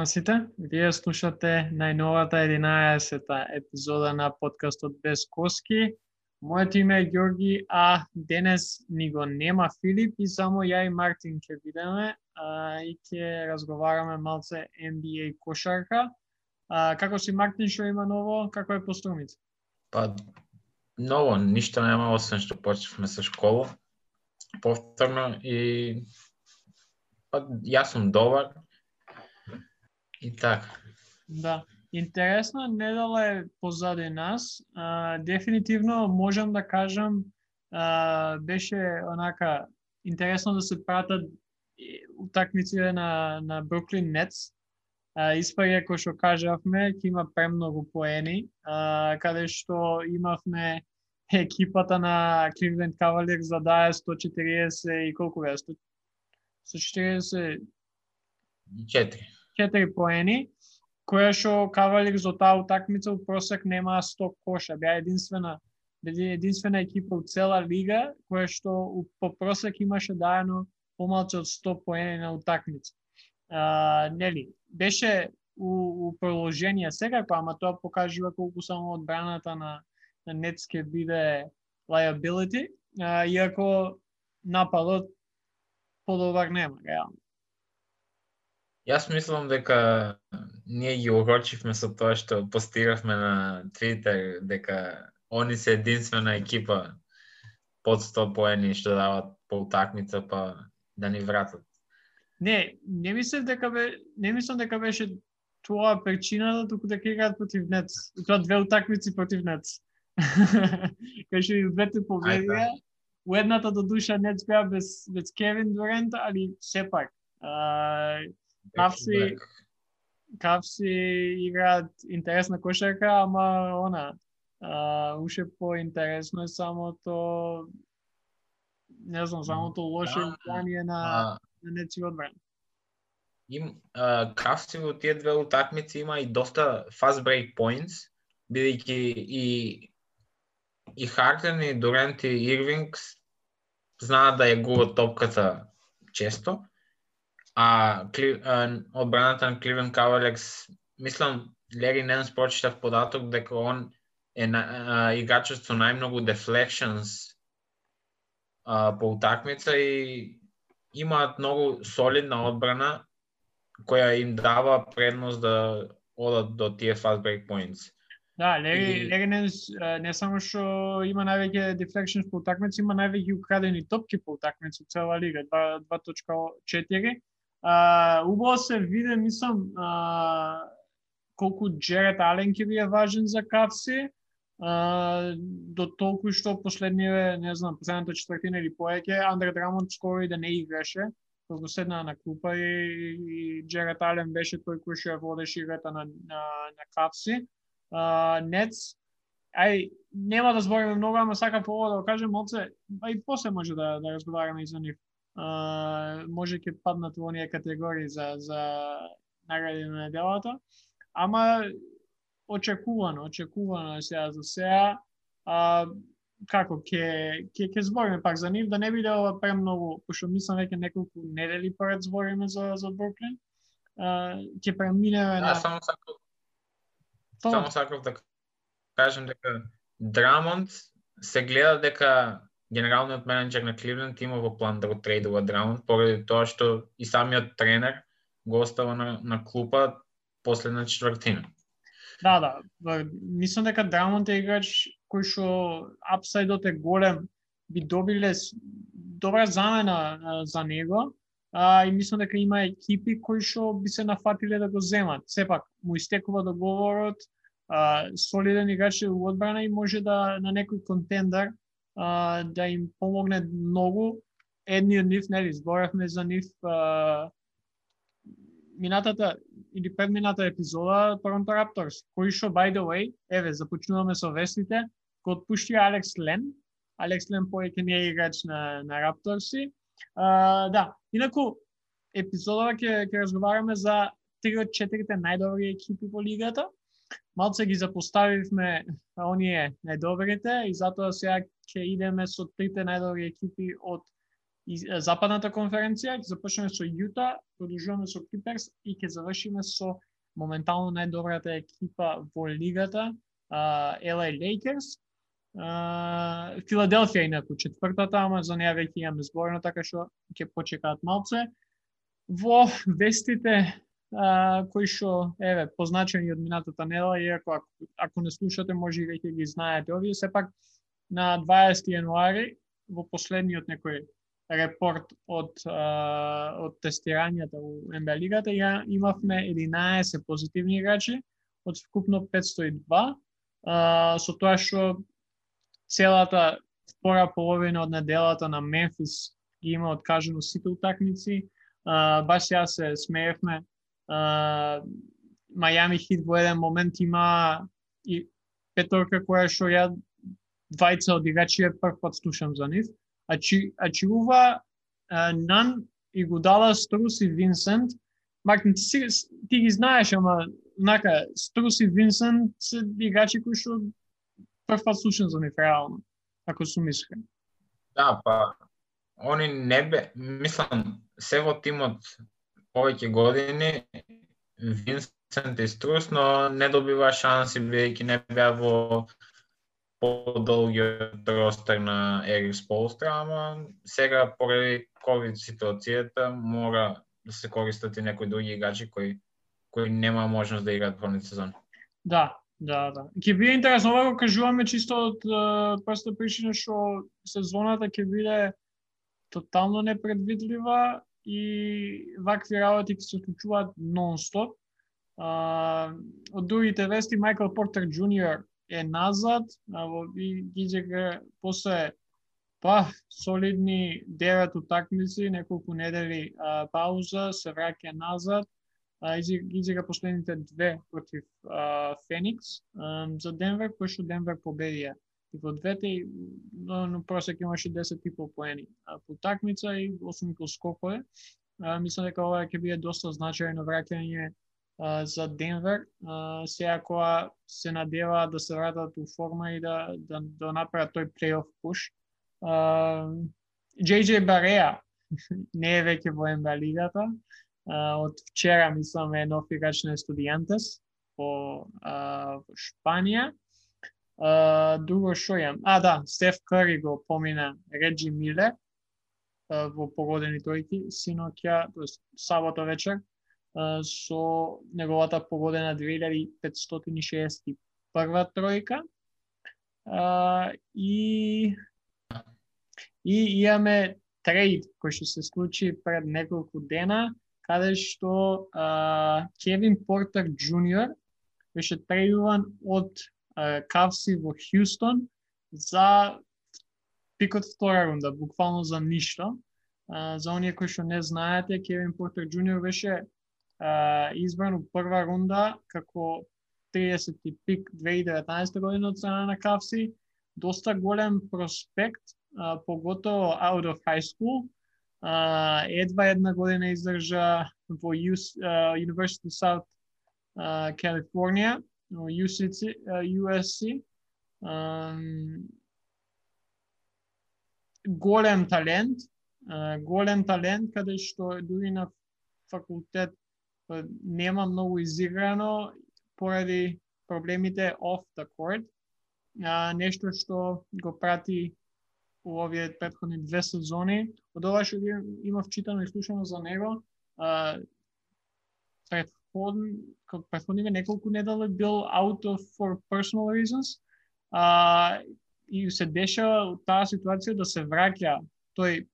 Здраво на сите, вие слушате најновата 11-та епизода на подкастот Без Коски. Моето име е Ѓорги, а денес ни го нема Филип и само ја и Мартин ќе видиме а, и ќе разговараме малце NBA кошарка. А, како си Мартин, што има ново? Како е постумите? Па, ново, ништо нема, освен што почнавме со школа. Повторно и па, јас сум добар, И така. Да. Интересна недела е позади нас. А, дефинитивно можам да кажам а, беше онака интересно да се пратат утакмиците на на Бруклин Нетс. А, испаѓа кој што кажавме, ќе има премногу поени, а, каде што имавме екипата на Кливленд Cavaliers за да 140 и колку бе? 140 4. 4 поени, која што Кавалик за таа утакмица у просек нема 100 коша. Беа единствена единствена екипа у цела лига која што по просек имаше дајано помалку од 100 поени на утакмица. А, нели, беше у, у продолжение секако, па, ама тоа покажува колку само одбраната на, на Нетс биде liability, а, иако нападот подобар нема, реално. Јас мислам дека ние ги огорчивме со тоа што постиравме на Твитер дека они се единствена екипа под 100 поени што дават по утакмица па да ни вратат. Не, не мислам дека бе, не мислам дека беше тоа причината, туку дека играат против Нец. И тоа две утакмици против Нец. Кај што и двете победија, у едната до душа Нец беа без, без Кевин Дурент, али сепак. Кавси, Кавси играат интересна кошарка, ама она, а, уште по-интересно е самото не знам, самото лошо играње на, на нечи одбран. Им, а, Кавси во тие две утакмици има и доста fast break points, бидејќи и и Хартен и Дурент и Ирвингс знаат да ја губат топката често А, Кли, а одбраната на Кливен Кавалекс, мислам, Лери Ненс прочитав податок дека он е на, а, играчот со најмногу deflections а, по утакмица и имаат многу солидна одбрана која им дава предност да одат до тие fast break points. Да, Лери, и... Лери Ненс не само што има највеќе deflections по утакмица, има највеќе украдени топки по утакмица цела лига, 2.4 А, убаво се виде, мислам, а, колку Джерет Ален ќе биде важен за Кавси, а, до толку што последниве, не знам, последната четвртина или поеќе, Андре Драмонт скоро и да не играше, кога седна на клупа и, и Джерет Ален беше тој кој што водеше играта на, на, на Кавси. А, Нец, ај, нема да збориме многу, ама сака по да го кажем, молце, а и после може да, да разговараме и за нив може ќе паднат во оние категории за за награди на неделата, ама очекувано, очекувано е сега за сега. А, како ќе ќе ќе збориме пак за нив да не биде ова премногу, пошто мислам веќе неколку недели поред збориме за за Бруклин. А, ќе преминеме да, на само сакав Само сакав да кажем дека Драмонт се гледа дека генералниот менеджер на Кливленд има во план да го трейдува Драмонт, поради тоа што и самиот тренер го остава на, на клупа последна четвртина. Да, да. Мислам дека Драмонт е играч кој што апсайдот е голем, би добиле добра замена за него. А, и мислам дека има екипи кои што би се нафатиле да го земат. Сепак, му истекува договорот, а, солиден играч е у одбрана и може да на некој контендер а, да им помогне многу. Едни од нив, нели, зборавме за нив а, минатата или предмината епизода Торонто Рапторс, кои што, by the way, еве, започнуваме со вестите, кој отпушти Алекс Лен, Алекс Лен повеќе не е играч на, на Рапторси. А, да, инаку, епизодава ќе, ќе разговараме за три од четирите најдобри екипи во лигата. Малце ги запоставивме оние најдобрите и затоа сега ќе идеме со трите најдобри екипи од западната конференција, ќе започнеме со Јута, продолжуваме со Клиперс и ќе завршиме со моментално најдобрата екипа во лигата, LA Lakers. Филаделфија инаку четвртата, ама за неа веќе имаме зборено, така што ќе почекаат малце. Во вестите а, кои што еве позначени од минатата недела, иако ако, ако не слушате може и веќе ги знаете овие, сепак на 20 јануари во последниот некој репорт од од тестирањата во НБА лигата ја имавме 11 позитивни играчи од вкупно 502 а, со тоа што целата втора половина од неделата на Мемфис ги има откажано сите утакмици. А, баш ја се смеевме. Мајами Хит во еден момент има и петорка која што ја двајца од играчи прв пат слушам за нив. А чи, а чи ува Нан и го дала Струс и Винсент, Мартин, ти, ти ги знаеш, ама нака, Струс и Винсент се играчи кои што прв пат слушам за нив реално, ако сум искрен. Да, па они не бе, мислам, се во тимот повеќе години Винсент и Струс, но не добива шанси бидејќи не беа во подолгиот ростер на Ерис Полстра, ама сега поради ковид ситуацијата мора да се користат и некои други играчи кои кои нема можност да играат во сезон. Да, да, да. Ќе биде интересно ова го кажуваме чисто од проста причина што сезоната ќе биде тотално непредвидлива и вакви работи ќе се случуваат нонстоп. Uh, од другите вести, Майкл Портер Джуниор е назад, а во Гиджега после па солидни девет утакмици, неколку недели а, пауза, се враќа назад, а, последните две против а, Феникс а, за Денвер, кој што Денвер победија. И во двете, но, но просек имаше 10 и пол поени по такмица и 8 и пол скокове. А, мислам дека ова ќе биде доста значајно враќање за Денвер, сега која се надева да се вратат у форма и да, да, да направат тој плейоф пуш. JJ Бареа не е веќе во НБА лигата. Од вчера, мислам, е нов играч на Студијантес по, во Шпанија друго што јам? А, да, Стеф Кари го помина Реджи Миле во погодени тројки синоќа, тоест сабота вечер со неговата погодена 2561 тројка. и и имаме трейд кој што се случи пред неколку дена, каде што Кевин Портер Джуниор беше трейдуван од Кавси во Хјустон за пикот втора рунда, буквално за ништо. за оние кои што не знаете, Кевин Портер Джуниор беше избран у прва рунда како 30 пик 2019 година од страна на Кавси. Доста голем проспект, поготово out of high school. едва една година издржа во University of South California, USC, USC. голем талент, голем талент каде што дури на факултет па, нема многу изиграно поради проблемите off the court. А, нешто што го прати у овие предходни две сезони. Од ова што имав читано и слушано за него, а, предходни, неколку недели бил out of for personal reasons. А, и се деша таа ситуација да се враќа тој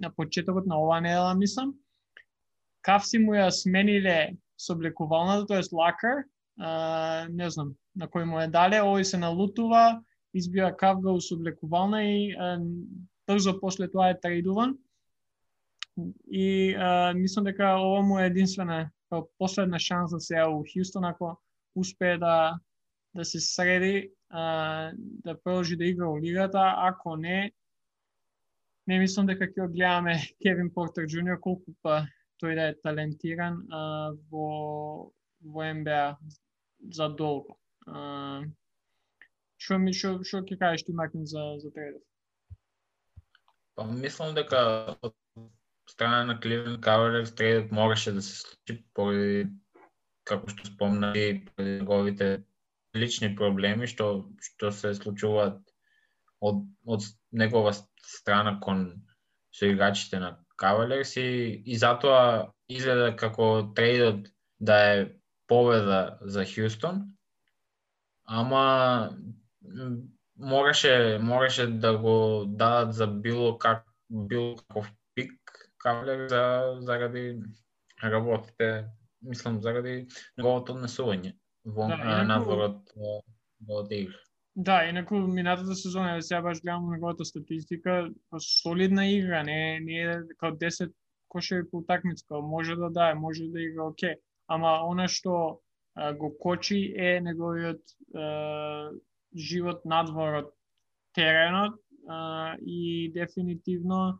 на почетокот на оваа недела, мислам, Кавси му ја смениле со облекувалната, тоест лакар, а, не знам на кој му е дале, овој се налутува, избива кавга со облекувална и а, брзо после тоа е трейдуван. И а, мислам дека ова му е единствена последна шанса да сега у Хјустон ако успее да да се среди, а, да продолжи да игра во лигата, ако не не мислам дека ќе гледаме Кевин Портер Джуниор колку па тој да е талентиран а, во во НБА за долго. А, што ми што што ќе кажеш ти Макин за за трейдов? Па мислам дека од страна на Кливен Кавалер трейдот мораше да се случи поради како што спомна и неговите лични проблеми што што се случуваат од од негова страна кон со играчите на Кавалерс и, и затоа изгледа како трейдот да е победа за Хјустон. Ама мораше мораше да го дадат за било как било каков Кавлер за заради работите, мислам заради неговото однесување во да, инаку... надвор од од игра. Да, инаку минатата сезона, ја сега баш гледам неговата статистика, солидна игра, не не е као 10 кошеви по утакмица, може да дае, може да игра оке, ама она што а, го кочи е неговиот а, живот надвор од теренот а, и дефинитивно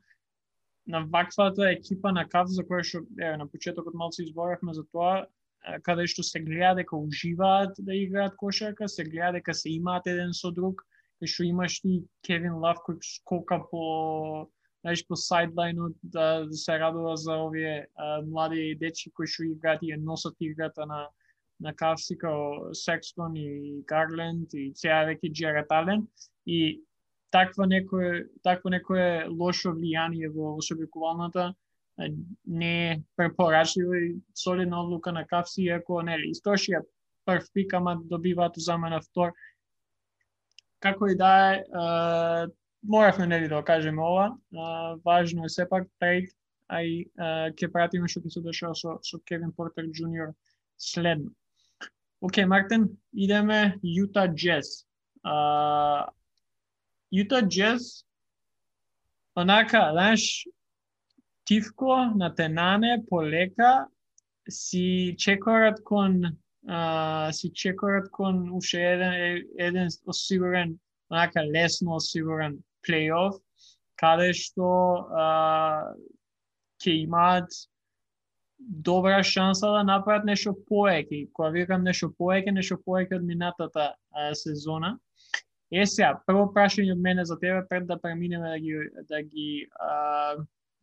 на ваквата екипа на Кав за која што е, на почетокот малку изборавме за тоа каде што се гледа дека уживаат да играат кошарка, се гледа дека се имаат еден со друг, кај што имаш ти Кевин Лав кој скока по знаеш по сайдлайнот да, да се радува за овие а, млади дечи кои што играат и носат играта на на Кавси као Секстон и Гарленд и цеа веќе Джерат Ален. И таква некое такво некое лошо влијание во, вошебекувалната не е препорачливо и солидна одлука на Кавси, иако нели истошија прв пик, ама добиваат замена втор. Како и да е, моравме нели да кажеме ова, важно е сепак трейд, а и ќе пратиме што ќе се дешава со, со Кевин Портер Джуниор следно. Океј, Мартин, идеме Јута Джез. Юта Джез, онака, знаеш, тивко на тенане, полека, си чекорат кон а, си чекорат кон уште еден, еден осигурен, онака лесно осигурен плейоф, каде што а, ќе имаат добра шанса да направат нешто поеќе. Кога викам нешто поеќе, нешто поеќе од минатата а, сезона. Е сега, прво прашање од мене за тебе пред да преминеме да ги да ги а,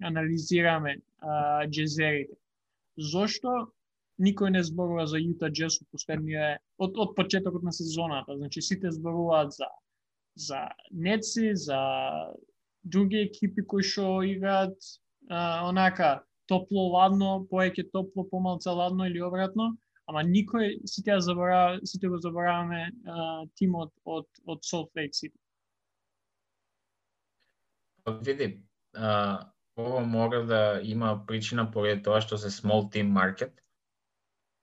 анализираме а, джезерите. Зошто никој не зборува за јута Джез од последнија од, од почетокот на сезоната. Значи сите зборуваат за за Неци, за други екипи кои што играат а, онака топло-ладно, поеќе топло, помалце ладно или обратно, ама никој сите ја заборава, сите го забораваме тимот од од Salt Lake City. Види, а, ова мора да има причина поради тоа што се small team market.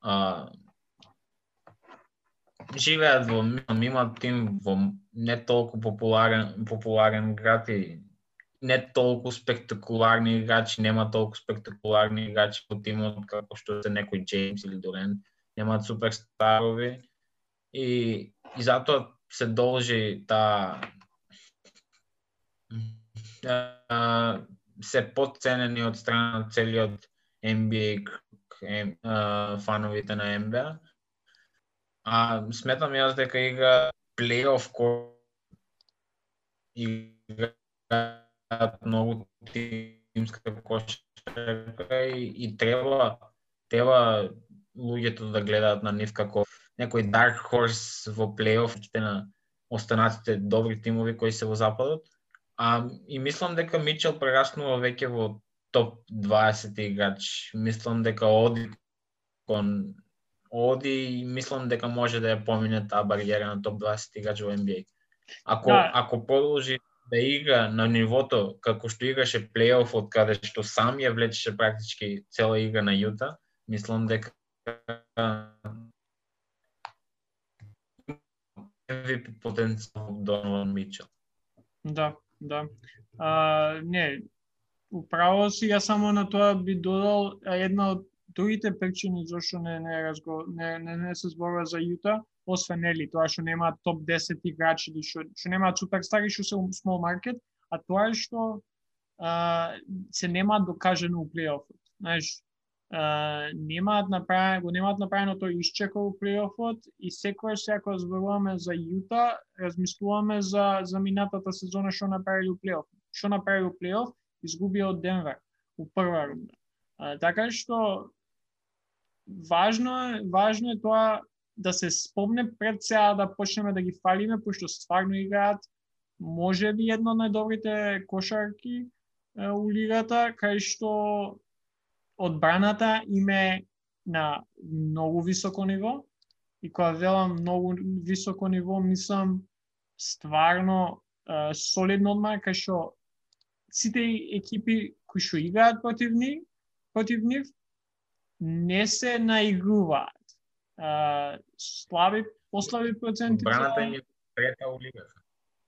А, живеат во има тим во не толку популарен популарен град и не толку спектакуларни играчи, нема толку спектакуларни играчи во тимот како што се некој Джеймс или Дорен, немаат суперстарови и и затоа се должи да, та се подценени од страна на целиот NBA фановите на NBA. А сметам јас дека игра плейоф кој игра многу тимска кошарка и, и треба треба луѓето да гледаат на нив како некој dark horse во плейофите на останатите добри тимови кои се во западот. А и мислам дека Мичел прераснува веќе во топ 20 играч. Мислам дека оди кон оди и мислам дека може да ја помине таа бариера на топ 20 играч во NBA. Ако да. ако продолжи да игра на нивото како што играше од каде што сам ја влечеше практички цела игра на Јута, мислам дека MVP потенцијал Донован Мичел. Да, да. А, не, управо си, ја само на тоа би додал една од другите причини зашто не не, разго, не, не, не се зборува за Јута, освен нели тоа што нема топ 10 играчи или што што нема суперстари што се small market, а тоа е што а, се нема докажено у плейофот. Знаеш, немаат направено, го немаат направено тој исчеко плейофот и секогаш се ако зборуваме за Јута, размислуваме за за минатата сезона што направили у плейоф. што направи у плейоф, изгуби од Денвер у прва рунда. А, така што важно е, важно е тоа да се спомне пред сега да почнеме да ги фалиме, пошто стварно играат може би едно од најдобрите кошарки е, у лигата, кај што одбраната име на многу високо ниво и кога велам многу високо ниво, мислам стварно е, солидно одмар, кај што сите екипи кои што играат против нив, против нив не се наигруваат слаби, послаби проценти. Браната е трета у лигата.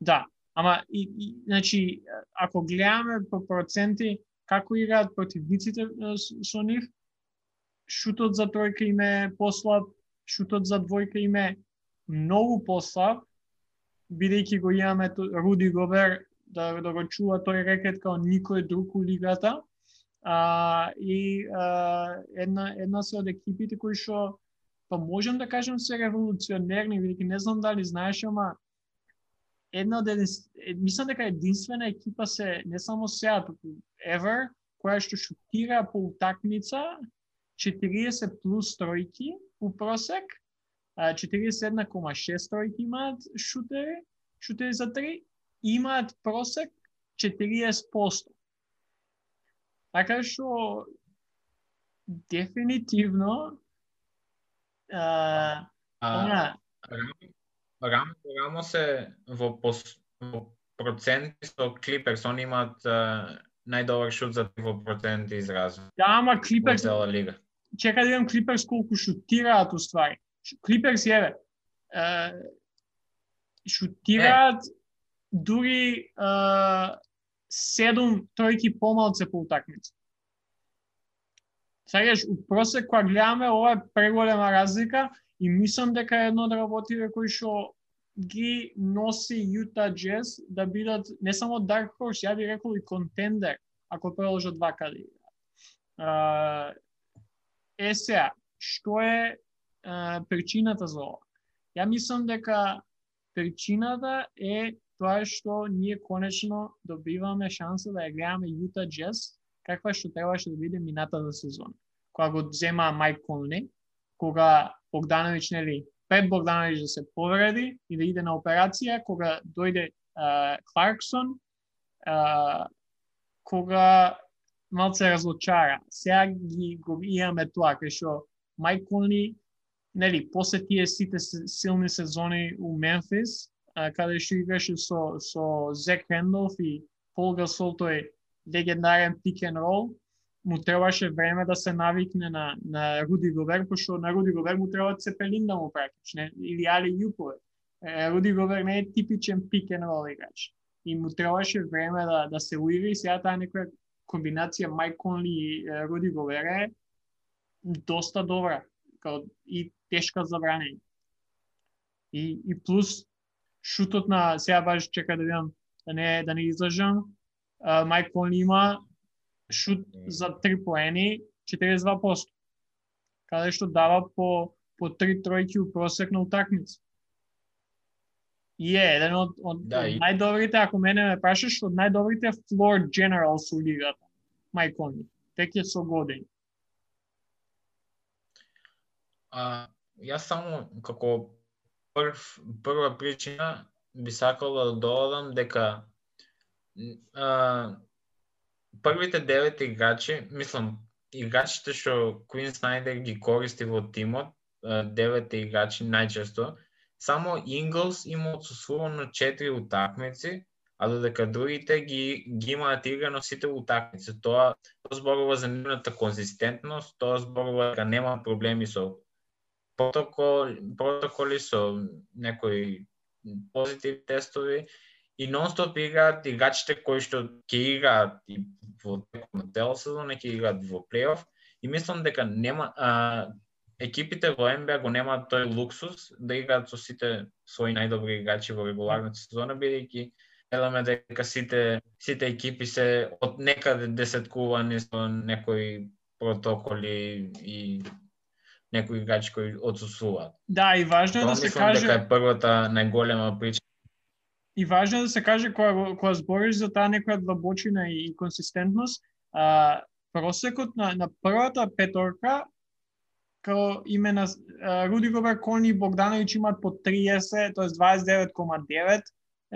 Да, ама и, и значи ако гледаме по проценти како играат противниците со нив, шутот за тројка им е послаб, шутот за двојка им е многу послаб, бидејќи го имаме Руди Гобер да, да го чува тој рекет као никој друг у лигата. А, и а, една, една се од екипите кои што па можам да кажам се револуционерни, бидејќи не знам дали знаеш, ама една од мислам дека единствена екипа се не само сега, туку ever, која што шутира по утакмица 40 плюс тројки у просек, 41,6 тројки имаат шутери, шутери за три, имаат просек 40%. Така што дефинитивно а, а, Рам, Рамо се во, пос, во проценти со Клиперс, они имаат најдобар шут за во проценти израз. Да, ама Клиперс... Во цела лига. Чека да видам Клиперс колку шутираат ствари. Клиперс еве. шутираат е. дури седум тројки помалце по утакмица. Сеќаш, у просек кога гледаме, ова е преголема разлика и мислам дека е едно од работите кои што ги носи Јута Джез да бидат не само Dark Horse, ја би рекол и контендер, ако продолжат вака да играат. Е сега, што е а, причината за ова? Ја мислам дека причината е тоа што ние конечно добиваме шанса да ја гледаме Юта Джез каква што требаше да биде минатата сезона. Кога го зема Майк Конли, кога Богдановиќ, нели, пред Богдановиќ да се повреди и да иде на операција, кога дојде uh, Кларксон, uh, кога малце разочара. Сега ги го имаме тоа, кај што Майк нели, после тие сите силни сезони у Мемфис, uh, каде што играше со, со Зек Рендолф и Пол Гасол, тој легендарен пик н рол, му требаше време да се навикне на, на Руди Гобер, пошто на Руди Гобер му треба Цепелин да му пракаш, не? или Али Јупове. Руди Гобер не е типичен пик н рол играч. И му требаше време да, да се уири, сега таа некоја комбинација Майк Конли и Руди Гобер е доста добра као, и тешка за бранење. И, и плюс шутот на сега баш чека да видам да не да не излажам, Майк Конли има шут за три поени 42%. Каде што дава по по три тројки у просек на утакмица. И е еден од, од, да, и... најдобрите, ако мене ме прашаш, од најдобрите floor generals у лигата. Майк Конли. Тек е со години. А, јас само како прв, прва причина би сакал да додадам дека а, првите девет играчи, мислам, играчите што Квин Снайдер ги користи во тимот, девете играчи најчесто, само Инглс има отсутствувано четири утакмици, а додека другите ги, ги имаат играно сите утакмици. Тоа, тоа зборува за нивната конзистентност, тоа зборува дека нема проблеми со протокол, протоколи, со некои позитивни тестови и нонстоп играат играчите кои што ќе играат и во текот на цела сезона, ќе играат во плейоф и мислам дека нема а, екипите во НБА го немаат тој луксус да играат со сите своји најдобри играчи во регуларната сезона бидејќи гледаме дека сите сите екипи се од некаде десеткувани со некои протоколи и некои играчи кои отсутствуваат. Да, и важно е да се каже дека е првата најголема причина и важно е да се каже кога кога збориш за таа некоја длабочина и, и консистентност, а, просекот на, на првата петорка како име на Руди Гобер, Кони и Богдановиќ имаат по 30, т.е. 29,9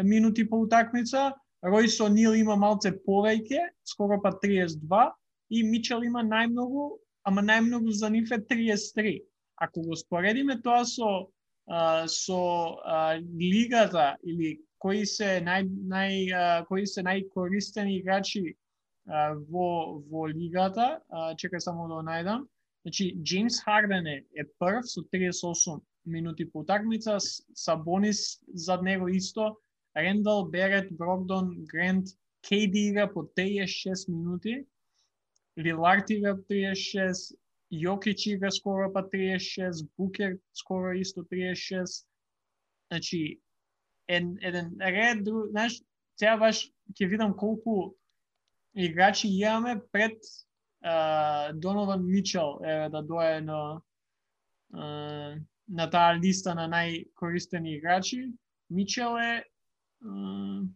минути по утакмица, Ројс Нил има малце повеќе, скоро па 32, и Мичел има најмногу, ама најмногу за нив е 33. Ако го споредиме тоа со а, со а, лигата или кои се нај, нај а, кои се најкористени играчи а, во во лигата, а, чекај само да го најдам. Значи Джеймс Харден е, е прв со 38 минути по утакмица, Сабонис зад него исто, Рендал, Берет, Брогдон, Грент, Кейди игра по 36 минути, Лилард игра 36, Јокич игра скоро па 36, Букер скоро исто 36. Значи, ен, еден ред, друг, знаеш, сега баш ќе видам колку играчи имаме пред uh, Донован Мичел е, да дое на, uh, на таа листа на најкористени играчи. Мичел е uh,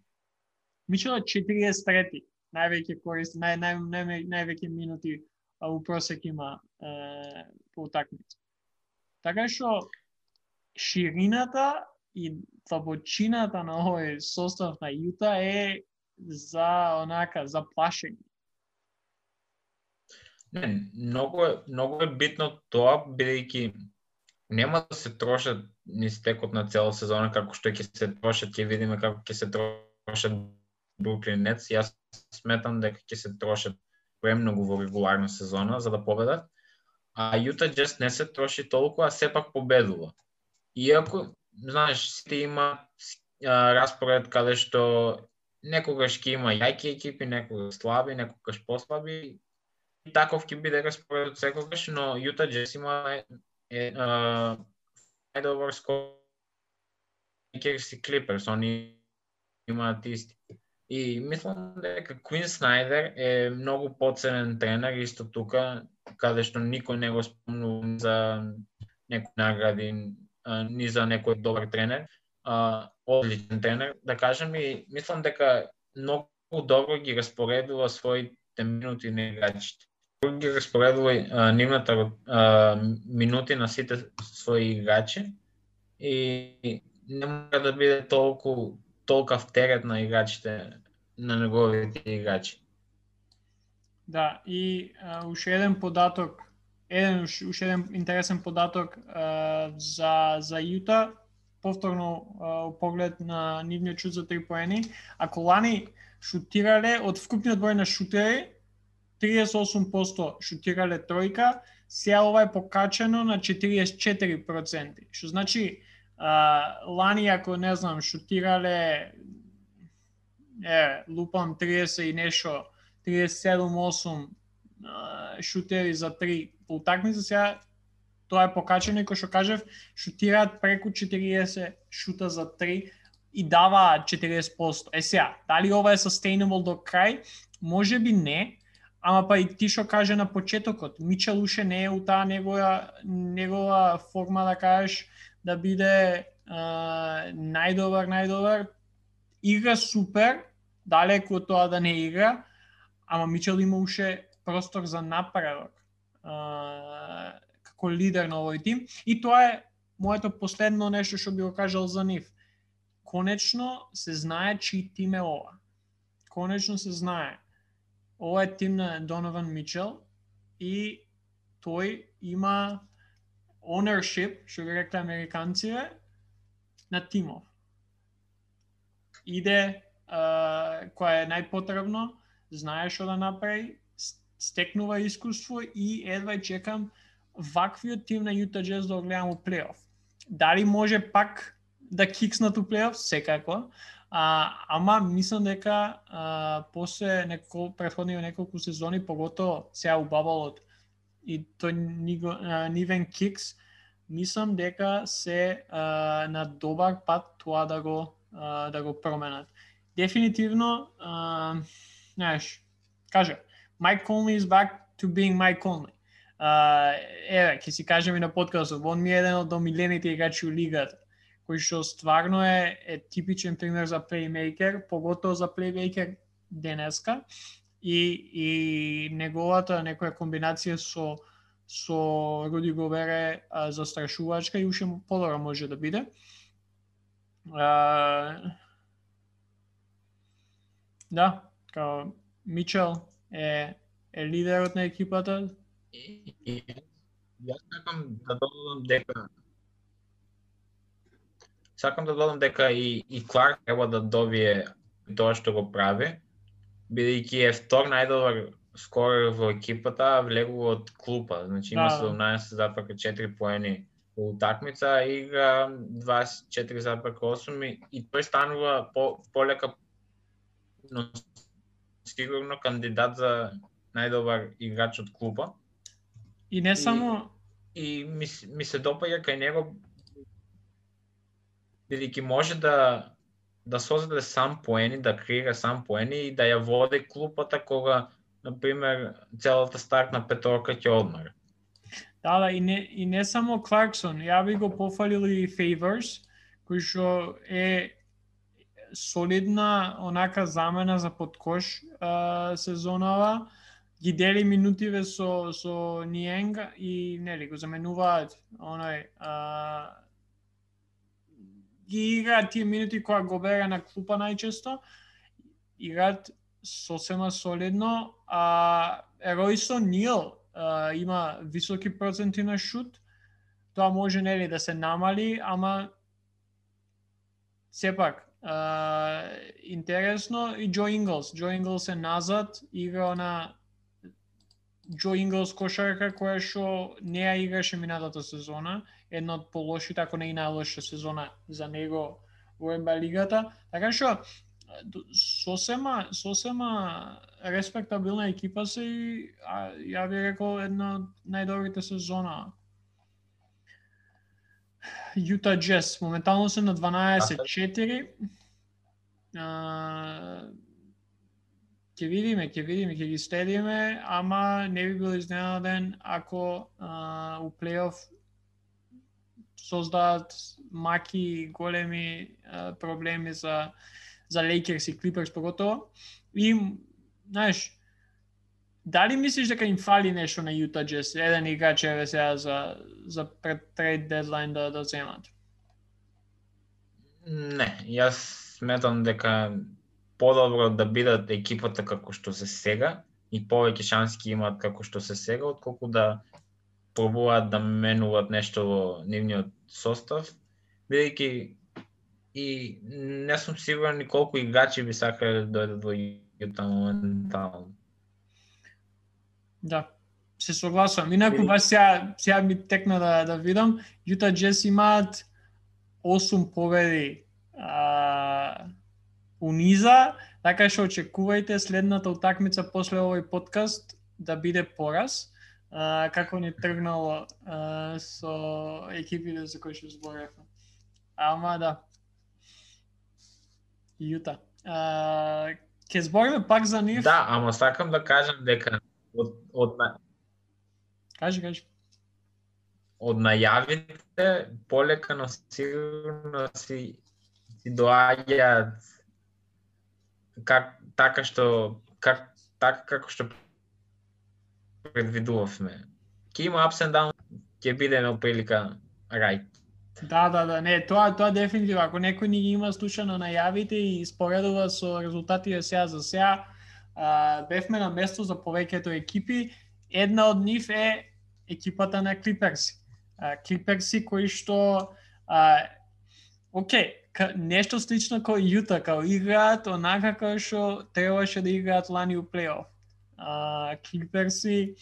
Мичел е 43 највеќе користи, нај, нај, нај, највеќе минути а, у просек има е, по утакмица. Така што ширината и длабочината на овој состав на Јута е за онака за плашење. Не, многу е, многу е битно тоа, бидејќи нема да се трошат ни стекот на цела сезона како што ќе се трошат, ќе видиме како ќе се трошат Бруклин Нетс. Јас сметам дека ќе се трошат премногу во регуларна сезона за да победат. А Јута Джест не се троши толку, а сепак победува. Иако, знаеш, сите има а, распоред каде што некогаш ќе има јаки екипи, некогаш слаби, некогаш послаби. И таков ќе биде распоред секогаш, но Јута Джес има е, а, најдобар скор и Клиперс, они имаат исти. И мислам дека Квин Снайдер е многу поценен тренер, исто тука, каде што никој не го спомнува за некои награди, ни за некој добар тренер, а, одличен тренер, да кажем, и мислам дека многу добро ги распоредува своите минути на играчите. Ги распоредува нивната а, минути на сите своји играчи и не мора да биде толку толкав терет на играчите, на неговите играчи. Да, и а, уште еден податок, еден уште еден интересен податок а, за за Јута, повторно а, поглед на нивниот шут за три поени. Ако лани шутирале од вкупниот број на шутери, 38% шутирале тројка, сега ова е покачено на 44%. Што значи, А, лани ако не знам шутирале е лупам 30 и нешо 37-8 шутери за три, по утакмица сега тоа е покачено и кој што кажев шутираат преку 40 шута за три и дава 40%. Е сега, дали ова е sustainable до крај? Може би не, ама па и ти што каже на почетокот, Мичел уше не е у таа негова, негова форма да кажеш да биде а, најдобар, најдобар. Игра супер, далеку од тоа да не игра, ама Мичел има уше простор за напредок а, како лидер на овој тим. И тоа е моето последно нешто што би го кажал за нив. Конечно се знае чиј тим е ова. Конечно се знае. Ова е тим на Донован Мичел и тој има ownership, што ги рекле американците, на тимов. Иде а, која е најпотребно, знае што да направи, стекнува искуство и едва чекам ваквиот тим на Јута Джез да го гледам у плейоф. Дали може пак да кикснат у плейоф? Секако. А, ама мислам дека а, после неко, предходни неколку сезони, поготово сега у бабалот, и тој нивен кикс, мислам дека се а, на добар пат тоа да го а, да го променат. Дефинитивно, а, знаеш, кажа, Mike Conley is back to being Mike Conley. Uh, еве, ќе си кажеме на подкастот, он ми е еден од омилените играчи у лигата. кој што стварно е, е типичен пример за плеймейкер, поготово за плеймейкер денеска и, и неговата некоја комбинација со со Руди Говере а, застрашувачка и уште подобро може да биде. А, да, као Мичел е, е лидерот на екипата. Јас сакам да додадам дека сакам да додадам дека и, и Кларк треба да добие тоа што го прави, бидејќи е втор најдобар скорер во екипата, влегува од клупа, значи има да. 17 4 поени во утакмица, игра 24,8 и, и тој станува по, полека сигурно кандидат за најдобар играч од клуба. И не само и, и ми, ми се допаѓа кај него бидејќи може да да создаде сам поени, да креира сам поени и да ја води клупата кога, например, целата стартна петорка ќе одмара. Да, да, и не, и не само Кларксон, ја би го пофалил и Favors, кој што е солидна онака замена за подкош а, сезонава, ги дели минутиве со со Ниенга и нели го заменуваат оној а, ги играат тие минути која го бега на клупа најчесто, играат сосема солидно, а Ройсон Нил а, има високи проценти на шут, тоа може нели да се намали, ама сепак а, интересно и Джо Инглс. Джо Инглс е назад, игра на Джо Инглс кошарка која што не ја играше минатата сезона, една од полошите, ако не и најлоша сезона за него во НБА лигата. Така што сосема сосема респектабилна екипа се и а, ја би рекол една од најдобрите сезона. Юта Джес моментално се на 12-4 ќе видиме, ќе видиме, ќе ги следиме, ама не би бил изненаден ако а, у плейоф создадат маки големи а, проблеми за за Лейкерс и Клиперс поготово. И знаеш, дали мислиш дека им фали нешто на Јута Джес, еден играч еве сега за за пред трейд дедлайн да да земат? Не, јас сметам дека подобро да бидат екипата како што се сега и повеќе шанси имаат како што се сега, отколку да пробуваат да менуваат нешто во нивниот состав, бидејќи и не сум сигурен ни колку играчи би сакале да дојдат во Јута моментално. Да, се согласувам. Инаку баш сега, сега ми текна да, да видам, Јута Джес имаат 8 победи а, униза, така што очекувајте следната утакмица после овој подкаст да биде пораз, а, како ни тргнало а, со екипите за кои што зборевме. Ама да. Јута. А, ке збориме пак за нив. Да, ама сакам да кажам дека од, од Кажи, кажи. Од најавите полека но сигурно си си доаѓаат как така што как така како што предвидувавме. Ќе има ups and down, ќе биде на прилика right. Да, да, да, не, тоа тоа дефинитивно, ако некој ни ги има слушано најавите и споредува со резултатите сега за сега, а, бевме на место за повеќето екипи, една од нив е екипата на Клиперси. Клиперси кои што а, окей, нешто слично како Јута, као играат онака како што требаше да играат лани у плейоф. Клиперси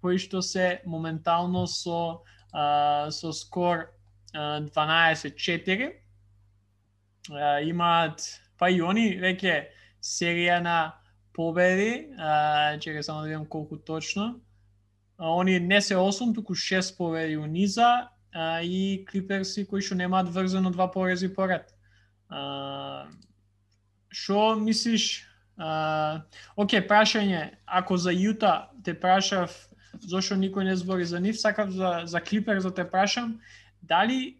кои што се моментално со а, со скор 12-4 имаат па и они веќе серија на победи, чека само да видам колку точно. А, они не се 8, туку 6 победи у низа а, и Клиперси кои што немаат врзано два порези поред. Што мислиш? А, оке, прашање, ако за Јута те прашав зошто никој не збори за нив, сакав за, за Клипер да те прашам, дали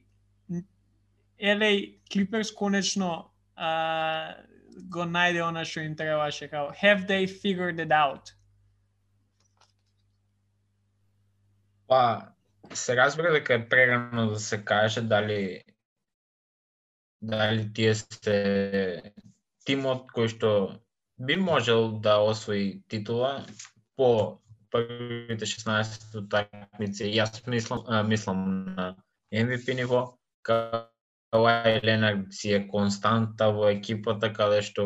Елеј Клиперс конечно а, го најде она што им требаше као have they figured it out? Па, се разбира дека е прерано да се каже дали дали тие сте тимот кој што би можел да освои титула по првите 16 утакмици. Јас мислам, мислам на MVP ниво, Кавај Ленард си е константа во екипата каде што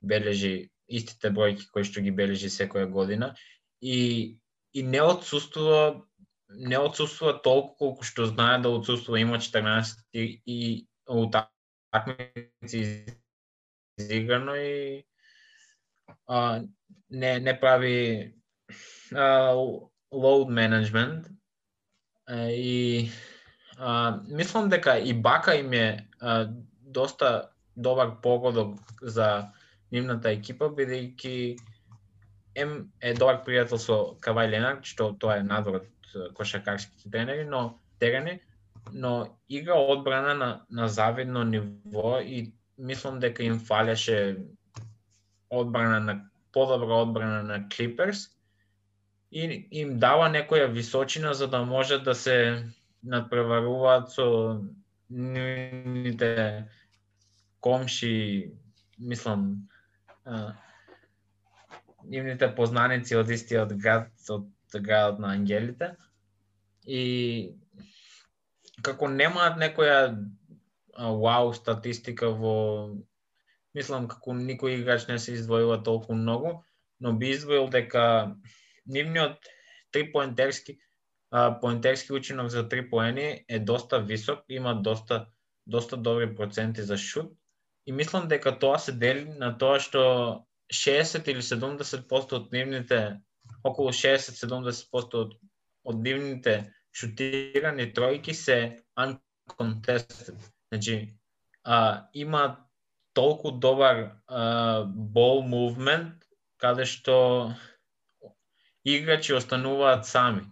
бележи истите бројки кои што ги бележи секоја година. И и не отсутствува не отсутствува толку колку што знае да отсутствува има 14 и, и утакмици изиграно и а, не не прави а, load management и А, мислам дека и Бака им е а, доста добар погодок за нивната екипа, бидејќи М е добар пријател со Кавај Ленард, што тоа е надвор од кошакарските тренери, но терени, но игра одбрана на, на завидно ниво и мислам дека им фалеше одбрана на подобра одбрана на Клиперс и им дава некоја височина за да може да се надпреваруваат со нивните комши, мислам, а, нивните познаници од истиот град, од градот на ангелите. И како немаат некоја вау статистика во мислам како никој играч не се издвојува толку многу, но би издвоил дека нивниот трипоентерски поентерски учинок за три поени е доста висок, има доста доста добри проценти за шут и мислам дека тоа се дели на тоа што 60 или 70% од нивните околу 60-70% од, од нивните шутирани тројки се uncontested. Значи, а, има толку добар а, ball movement каде што играчи остануваат сами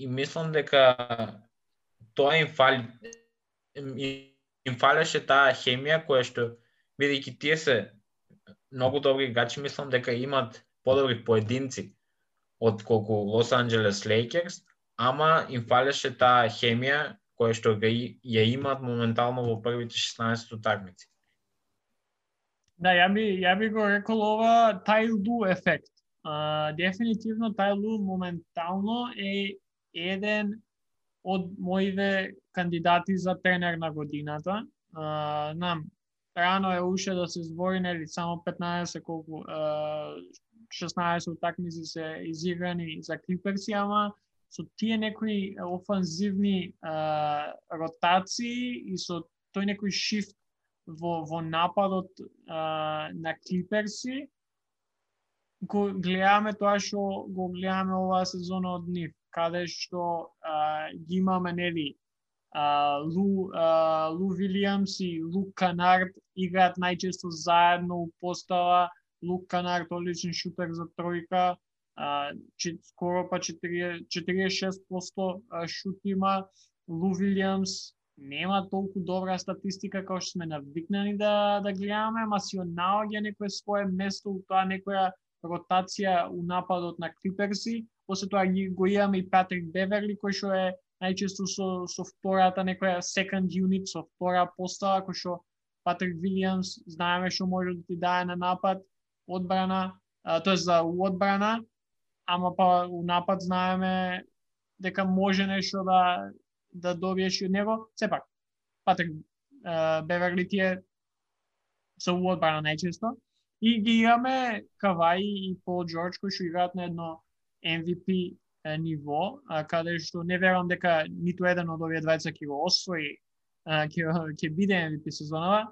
и мислам дека тоа им фали им фалеше таа хемија која што бидејќи тие се многу добри играчи, мислам дека имат подобри поединци од колку Лос Анджелес Лейкерс, ама им фалеше таа хемија која што га ја имаат моментално во првите 16 утакмици. Да, ја би, ја би го рекол ова Тайлду ефект. Uh, дефинитивно Тајлу моментално е еден од моите кандидати за тренер на годината. А, нам, рано е уште да се збори, нели, само 15 колку, а, 16 утакмици се изиграни за Клиперси, ама со тие некои офанзивни а, ротации и со тој некој шифт во, во нападот а, на Клиперси, го гледаме тоа што го гледаме оваа сезона од нив каде што а, ги имаме нели а, Лу, а, Лу Вилиамс и Лу Канард играат најчесто заедно у постава. Лу Канард одличен шутер за тројка, а, че, скоро па 4, 46% шут има. Лу Вилиамс нема толку добра статистика како што сме навикнани да да гледаме, ама си наоѓа некое свое место у тоа некоја ротација у нападот на Клиперси, После тоа ги го имаме и Патрик Беверли, кој што е најчесто со, со втората некоја second unit, со втора постава, кој што Патрик Вилијамс знаеме што може да ти дае на напад, одбрана, тоа за одбрана, ама па у напад знаеме дека може нешто да да добиеш од него. Сепак, Патрик Беверли ти е со одбрана најчесто. И ги имаме Каваи и Пол Джордж кои што играат на едно MVP ниво, а, каде што не верувам дека ниту еден од овие двајца ќе го освои, ќе ќе биде MVP сезонава,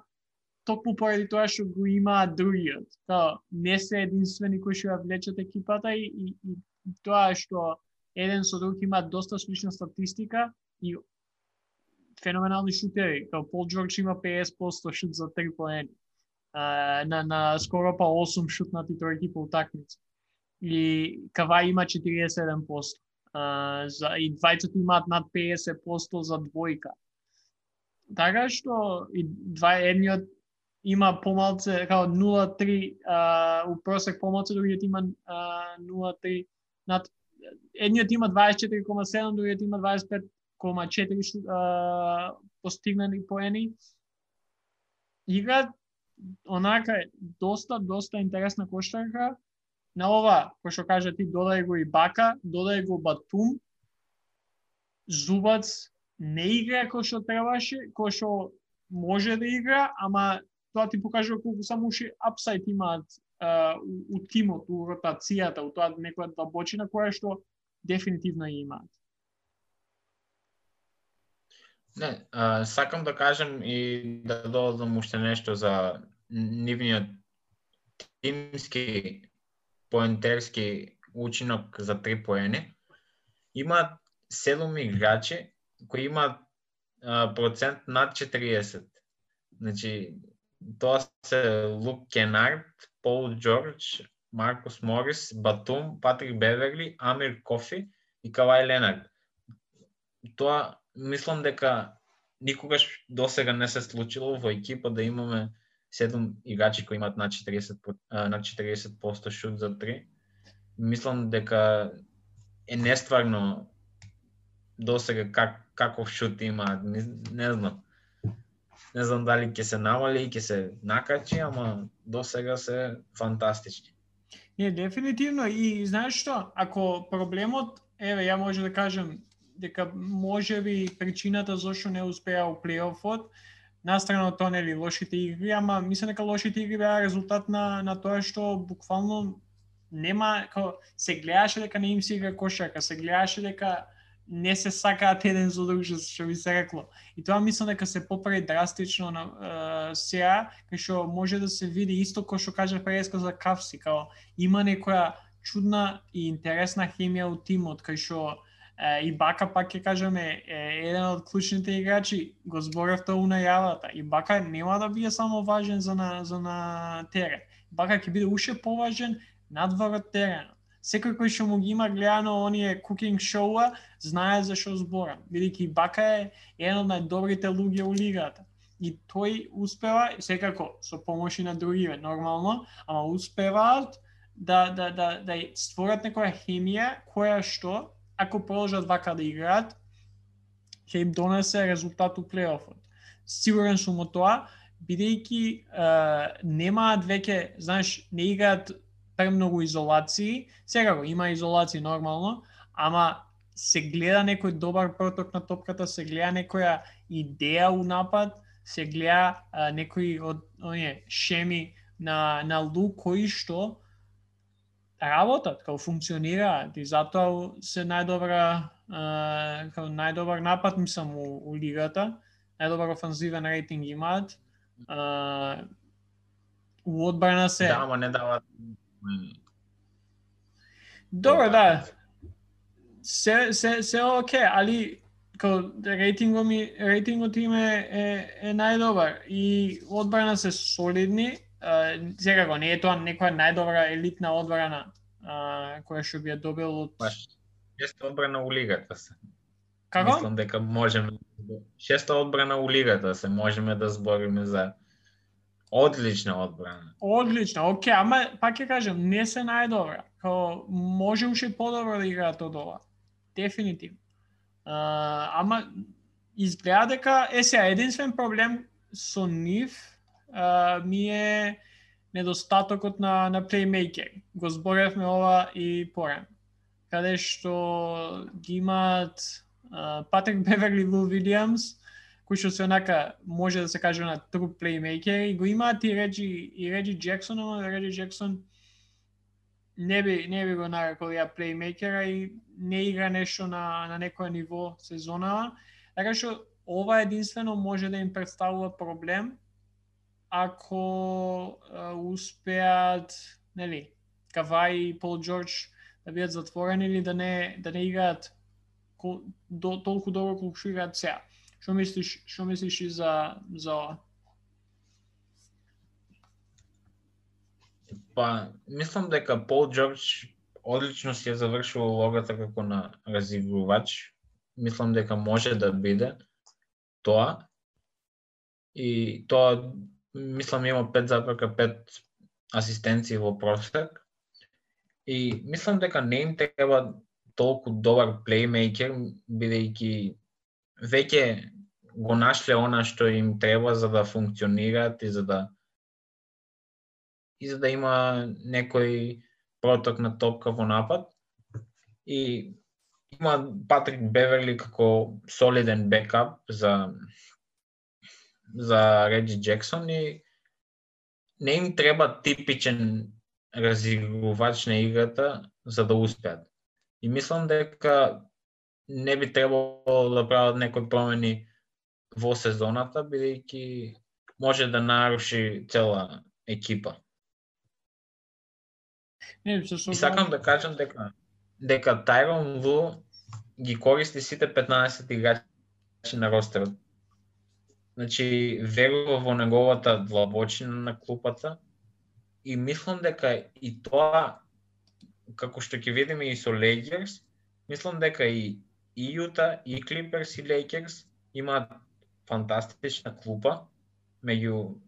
токму поради тоа што го имаат другиот. тоа не се единствени кои што ја влечат екипата и, и, и тоа што еден со друг има доста слична статистика и феноменални шутери. Као Пол Джордж има 50% шут за 3 поени. на, на скоро па 8 шутнати тројки по утакмица и Кава има 47%. Uh, за, и двајцата имаат над 50% за двојка. така што и два едниот има помалце као 0.3 а, у просек помалце, другиот има 0.3 над едниот има 24,7, другиот има 25,4 постигнати поени. Играат онака доста, доста интересна коштарка. На ова, кој што кажа ти, додај го и Бака, додај го Батум, Зубац не игра кој што требаше, кој што може да игра, ама тоа ти покажува колку само уши апсайт имаат uh, у, у тимот, у ротацијата, у тоа некоја длабочина која што дефинитивно имаат. Не, а, сакам да кажам и да додадам уште нешто за нивниот тимски поентерски учинок за три поени. Има 7 играчи кои имаат процент над 40. Значи, тоа се Лук Кенард, Пол Джордж, Маркус Морис, Батум, Патрик Беверли, Амир Кофи и Кавај Ленард. Тоа мислам дека никогаш досега не се случило во екипа да имаме седум играчи кои имаат над 40 над 40% шут за 3. Мислам дека е нестварно досега как каков шут има, не, не знам. Не знам дали ќе се намали, ќе се накачи, ама досега се фантастични. Не, дефинитивно. И знаеш што, ако проблемот, еве, ја може да кажам дека може би причината зашто не успеа у плейофот, настрана од тоа нели лошите игри, ама мислам дека лошите игри беа резултат на на тоа што буквално нема како се гледаше дека не им се игра кошарка, се гледаше дека не се сакаат еден за друг, што би се рекло. И тоа мислам дека се поправи драстично на е, сега, кај што може да се види исто кој што кажа Преска за Кавси, као има некоја чудна и интересна хемија у тимот, кај што и Бака пак ќе кажеме е еден од клучните играчи, го зборев тоа у најавата. И Бака нема да биде само важен за на за на терен. Бака ќе биде уште поважен надвор од теренот секој кој што му ги има гледано оние кукинг шоуа, знае за што зборам. Бидејќи Бака е еден од најдобрите луѓе у лигата. И тој успева, секако со помоши на другиве, нормално, ама успеваат да, да, да, да створат некоја хемија која што, ако продолжат вака да играат, ќе им донесе резултат у плейофот. Сигурен сум од тоа, бидејќи немаат веќе, знаеш, не играат премногу изолации. Сега го има изолации нормално, ама се гледа некој добар проток на топката, се гледа некоја идеја у напад, се гледа а, некои од оние шеми на на лу кои што работат, како функционираат и затоа се најдобра како најдобар напад мислам у, у лигата, најдобар офанзивен рейтинг имаат. А, у одбрана се Да, ама не дават Добро, да. Се, се, се оке, али као рейтингот ми рейтингот им е, е, е најдобар и одбрана се солидни. Секако не е тоа некоја најдобра елитна одбрана uh, која што би ја добил од Шеста одбрана у лигата се. Како? Мислам дека можеме шеста одбрана у лигата се можеме да збориме за Одлична одбрана. Одлична, оке, ама пак ќе кажам, не се најдобра. Као, може уште подобро да играат од ова. Дефинитивно. Ама изгледа дека е сега единствен проблем со нив uh, ми е недостатокот на на плеймейкер. Го зборевме ова и поран. Каде што ги имаат uh, Патрик Беверли Лу Вилиамс, кои што се онака може да се каже на true playmaker и го имаат и Реджи и Реджи Джексон, ама Реджи Джексон не би не би го нарекол ја плеймейкера и не игра нешто на на некој ниво сезона. Така што ова единствено може да им представува проблем ако а, успеат, нели, Кавај и Пол Джордж да бидат затворени или да не да не играат до, толку добро колку што играат сега. Што мислиш, што мислиш и за за ова? Па, мислам дека Пол Джордж одлично си ја завршил улогата како на разигрувач. Мислам дека може да биде тоа, и тоа мислам има 5,5 асистенции во просек. И мислам дека не им треба толку добар плеймейкер, бидејќи веќе го нашле она што им треба за да функционираат и за да и за да има некој проток на топка во напад. И има Патрик Беверли како солиден бекап за за Реджи Джексон и не им треба типичен разигрувач на играта за да успеат. И мислам дека не би требало да прават некои промени во сезоната, бидејќи може да наруши цела екипа. Не, И сакам да кажам дека дека Тайрон Лу ги користи сите 15 играчи на ростерот. Значи, верува во неговата длабочина на клупата. И мислам дека и тоа како што ќе видиме и со Лейкерс, мислам дека и и Јута, и Клиперс, и Лейкерс имаат фантастична клупа, меѓу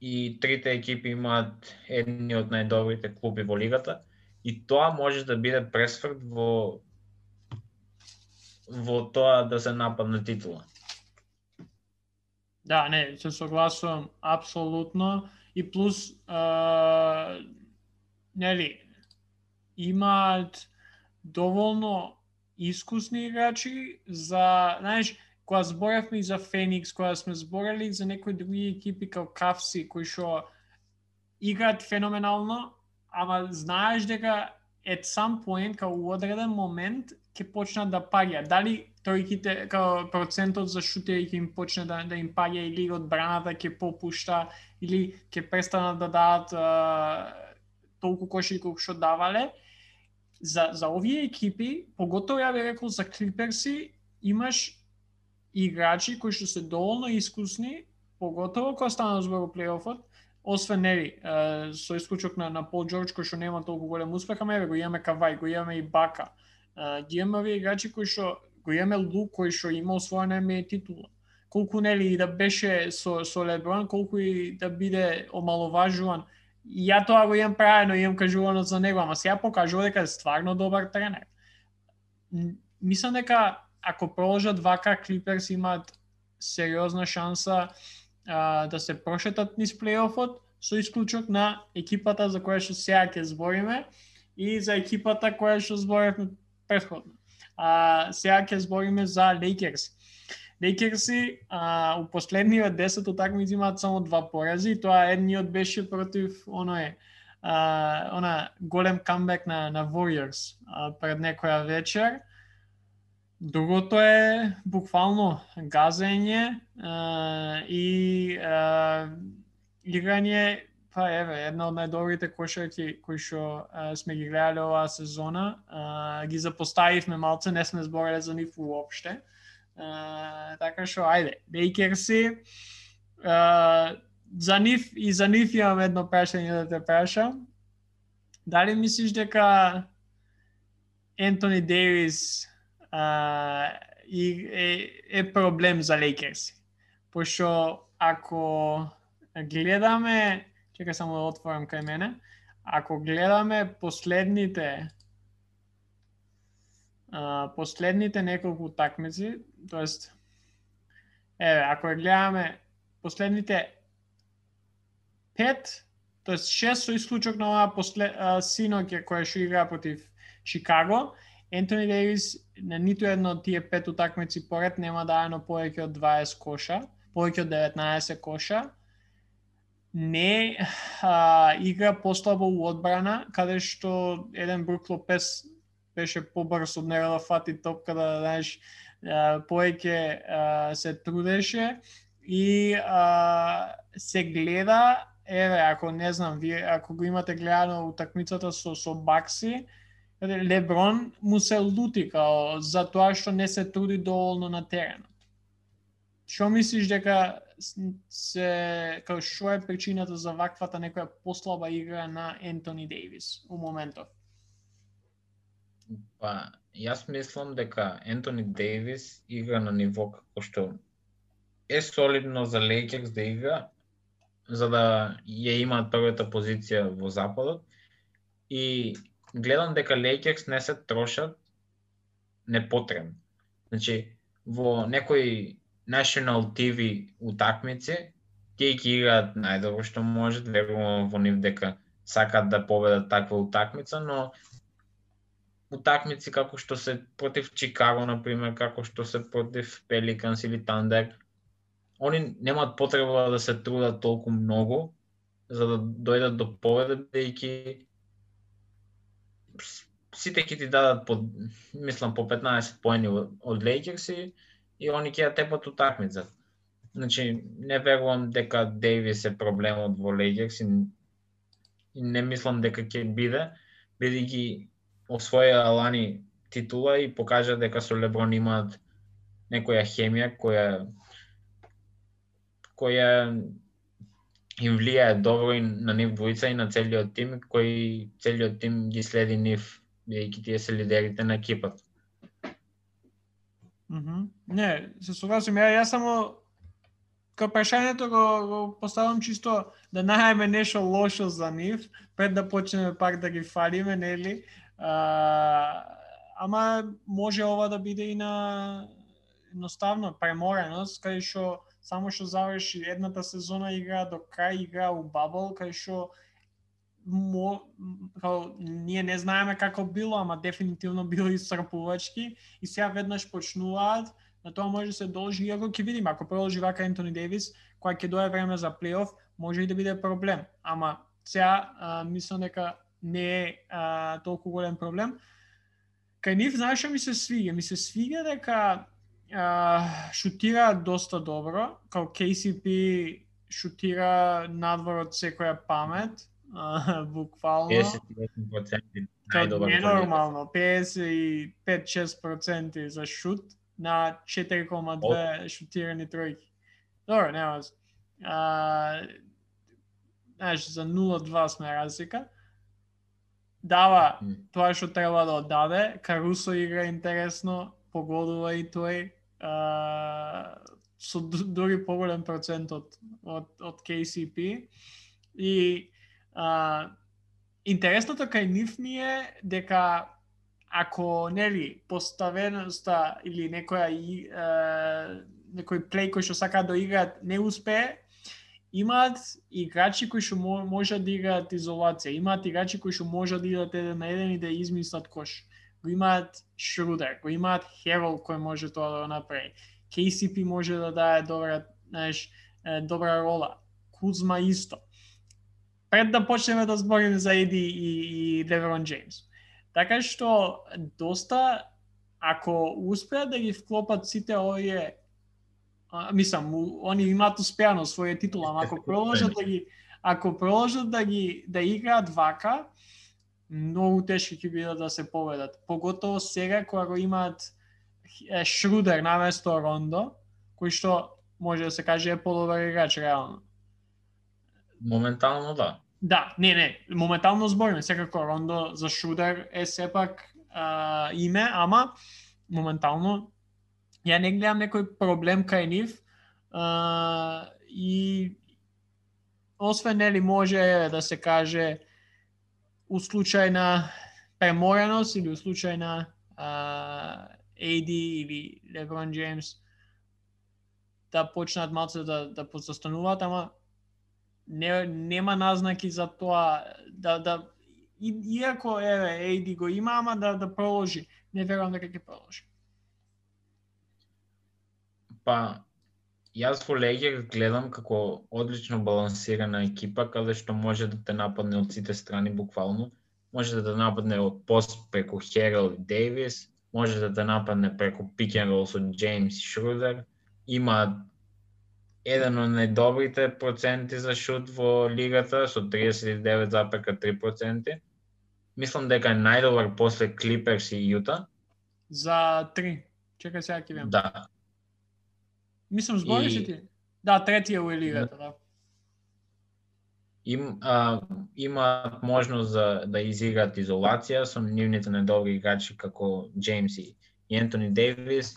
и трите екипи имаат едни од најдобрите клуби во лигата. И тоа може да биде пресврт во во тоа да се нападне титула. Да, не, се согласувам апсолутно и плюс а, нели имаат доволно искусни играчи за, знаеш, кога зборевме и за Феникс, кога сме зборали за некои други екипи како Кавси кои што играат феноменално, ама знаеш дека at some point, као у одреден момент, ќе почнат да паѓа. Дали тројките, као процентот за шутери ќе им почне да, да им паѓа или одбраната ќе попушта, или ќе престанат да дадат толку коши колку што давале. За, за овие екипи, поготово ја би рекол за Клиперси, имаш играчи кои што се доволно искусни, поготово кога стана да збор во плейофот, освен нели, со исклучок на, на Пол Джордж кој што нема толку голем успех, ама еве го имаме Кавај, го имаме и Бака. ги имаме овие играчи кои што го имаме Лу кој што има освоена ме титула. Колку нели и да беше со со Леброн, колку и да биде омаловажуван, И ја тоа го имам правено, имам кажувано за него, ама сега покажува дека е стварно добар тренер. Мислам дека ако продолжат вака, Клиперс имаат сериозна шанса а, да се прошетат низ плейофот, со исклучок на екипата за која што сега ќе збориме и за екипата која што зборевме предходно. А, сега ќе збориме за Лейкерс. Лейкерси а, у последниот 10 утакмици имаат само два порази, тоа едниот беше против оној а, она голем камбек на на Warriors а, пред некоја вечер. Другото е буквално газење а, и а, играње па еве една од најдобрите кошарки кои што сме ги гледале оваа сезона, а, ги запоставивме малце, не сме збореле за нив уопште така што, ајде, Лейкерси, за нив и за нив имам едно прашање да те прашам. Дали мислиш дека Ентони Дейвис а, и, е, е проблем за Лейкерси? Пошто ако гледаме, чека само да отворам кај мене, ако гледаме последните а, последните неколку такмици, тоест, еве, ако ја гледаме последните пет, тоест шест со исклучок на оваа после, синоќе која што игра против Чикаго, Ентони Дейвис на ниту едно од тие пет утакмици поред нема даено повеќе од 20 коша, повеќе од 19 коша. Не а, игра послабо у одбрана, каде што еден Брук Лопес беше побрз од него да фати топка да знаеш повеќе се трудеше и а, се гледа еве ако не знам вие ако го имате гледано утакмицата со со Бакси Леброн му се лути као за тоа што не се труди доволно на теренот. Што мислиш дека се како што е причината за ваквата некоја послаба игра на Ентони Дейвис у моментов? Па, јас мислам дека Ентони Дейвис игра на ниво како што е солидно за Лейкерс да игра, за да ја имаат првата позиција во западот. И гледам дека Лейкерс не се трошат непотребно. Значи, во некои National TV утакмици, тие ги играат најдобро што можат, верувам во нив дека сакаат да победат таква утакмица, но утакмици како што се против Чикаго, например, како што се против Пеликанс или Тандер, они немаат потреба да се трудат толку многу за да дојдат до победа, бидејќи сите ќе ти дадат по, мислам, по 15 поени од Лейкерси и, они ќе ја тепат утакмица. Значи, не верувам дека Дейвис е проблемот во Лейкерс и, не мислам дека ќе биде, бидејќи освоја лани титула и покажа дека со Леброн имаат некоја хемија која која им влијае добро и на нив двојца и на целиот тим, кој целиот тим ги следи нив, бидејќи тие се лидерите на екипата. Mm -hmm. Не, се согласувам. Ја, ја само кај прашањето го, го поставам чисто да најаме нешто лошо за нив, пред да почнеме пак да ги фалиме, нели? А, ама може ова да биде и на едноставно премореност, кај што само што заврши едната сезона игра до крај игра у бабл, кај што мо, као, ние не знаеме како било, ама дефинитивно било исцрпувачки и сега веднаш почнуваат, на тоа може да се должи, иако ќе видиме, ако продолжи вака Ентони Дейвис, кога ќе дое време за плейоф, може и да биде проблем. Ама сега мислам дека не е а, толку голем проблем. Кај нив, знаеш ми се свига? Ми се свига дека а, шутира доста добро, као KCP шутира надвор од секоја памет, буквално. 58% најдобар. Ненормално, 55-6% за шут на 4,2 шутирани тројки. Добро, нема. А, знаеш, за 0,2 сме разлика дава тоа што треба да оддаде, Карусо игра интересно, погодува и тој, а, со дури поголем процент од, од, од KCP. И а, интересното кај нив ми е дека ако нели поставеноста или некоја а, некој плей кој што сака да играат не успее, имаат играчи кои што можат да играат изолација, имаат играчи кои што можат да идат еден на еден и да измислат кош. Го имаат Шрудер, го имаат Херол кој може тоа да го направи. KCP може да даде добра, знаеш, добра рола. Кузма исто. Пред да почнеме да збориме за Еди и, и Леброн Джеймс. Така што доста ако успеат да ги вклопат сите овие а, мислам, они имаат успеано своја титула, ама ако продолжат да ги ако продолжат да ги да играат вака, многу тешки ќе бидат да се победат. Поготово сега кога го имаат Шрудер наместо Рондо, кој што може да се каже е подобар играч реално. Моментално да. Да, не, не, моментално збориме, секако Рондо за шудер е сепак а, име, ама моментално ја не гледам некој проблем кај нив а, и освен нели може да се каже у случај на премореност или у случај на а, AD или Леброн Джеймс да почнат малце да, да подзастануваат, ама не, нема назнаки за тоа да, да и, иако еве AD го има, ама да, да проложи. Не верувам дека ќе проложи. Па, јас во Легија гледам како одлично балансирана екипа, каде што може да те нападне од сите страни буквално. Може да те нападне од пост преку Херал и Дейвис, може да те нападне преку пик со Джеймс и Шрудер. Има еден од најдобрите проценти за шут во лигата со 39,3%. Мислам дека е најдобар после Клиперс и Јута. За три. Чекај сега ќе видам. Да, Мислам, збориш и... ти? Да, третија во лигата, да. Им, а, имаат можност за да изиграат изолација со нивните недобри играчи како Джеймс и Ентони Дейвис.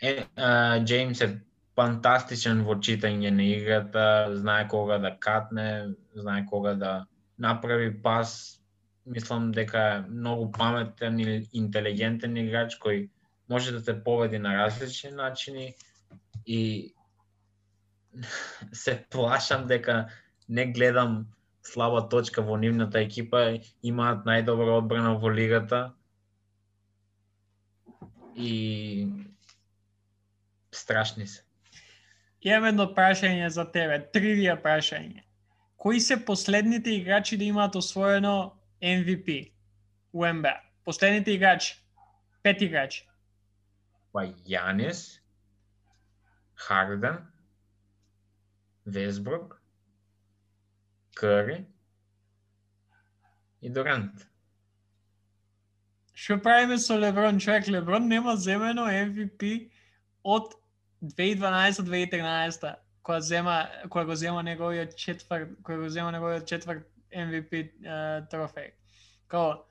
Е, а, Джеймс е фантастичен во читање на играта, знае кога да катне, знае кога да направи пас. Мислам дека е многу паметен и интелигентен играч кој може да те поведи на различни начини и се плашам дека не гледам слаба точка во нивната екипа, имаат најдобра одбрана во лигата. И страшни се. Имам едно прашање за тебе, тривија прашање. Кои се последните играчи да имаат освоено MVP у НБА? Последните играчи, пет играчи. Па Јанис, Харден, Весбрук, Кари и Дорант. Што правиме со Леброн? Човек, Леброн нема земено MVP од 2012-2013 која зема која го зема неговиот четврт кој го зема неговиот четврт MVP uh, трофеј. Као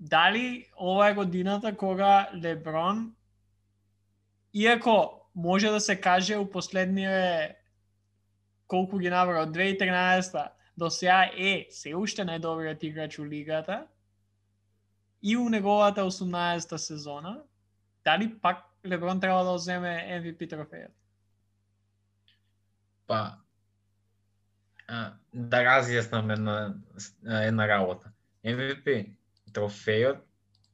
дали ова е годината кога Леброн иако може да се каже у последниве колку ги набра од 2013 до сега е се уште најдобриот играч у лигата и у неговата 18-та сезона, дали пак Леброн треба да земе MVP трофејот? Па, а, да разјаснам една, една работа. MVP трофејот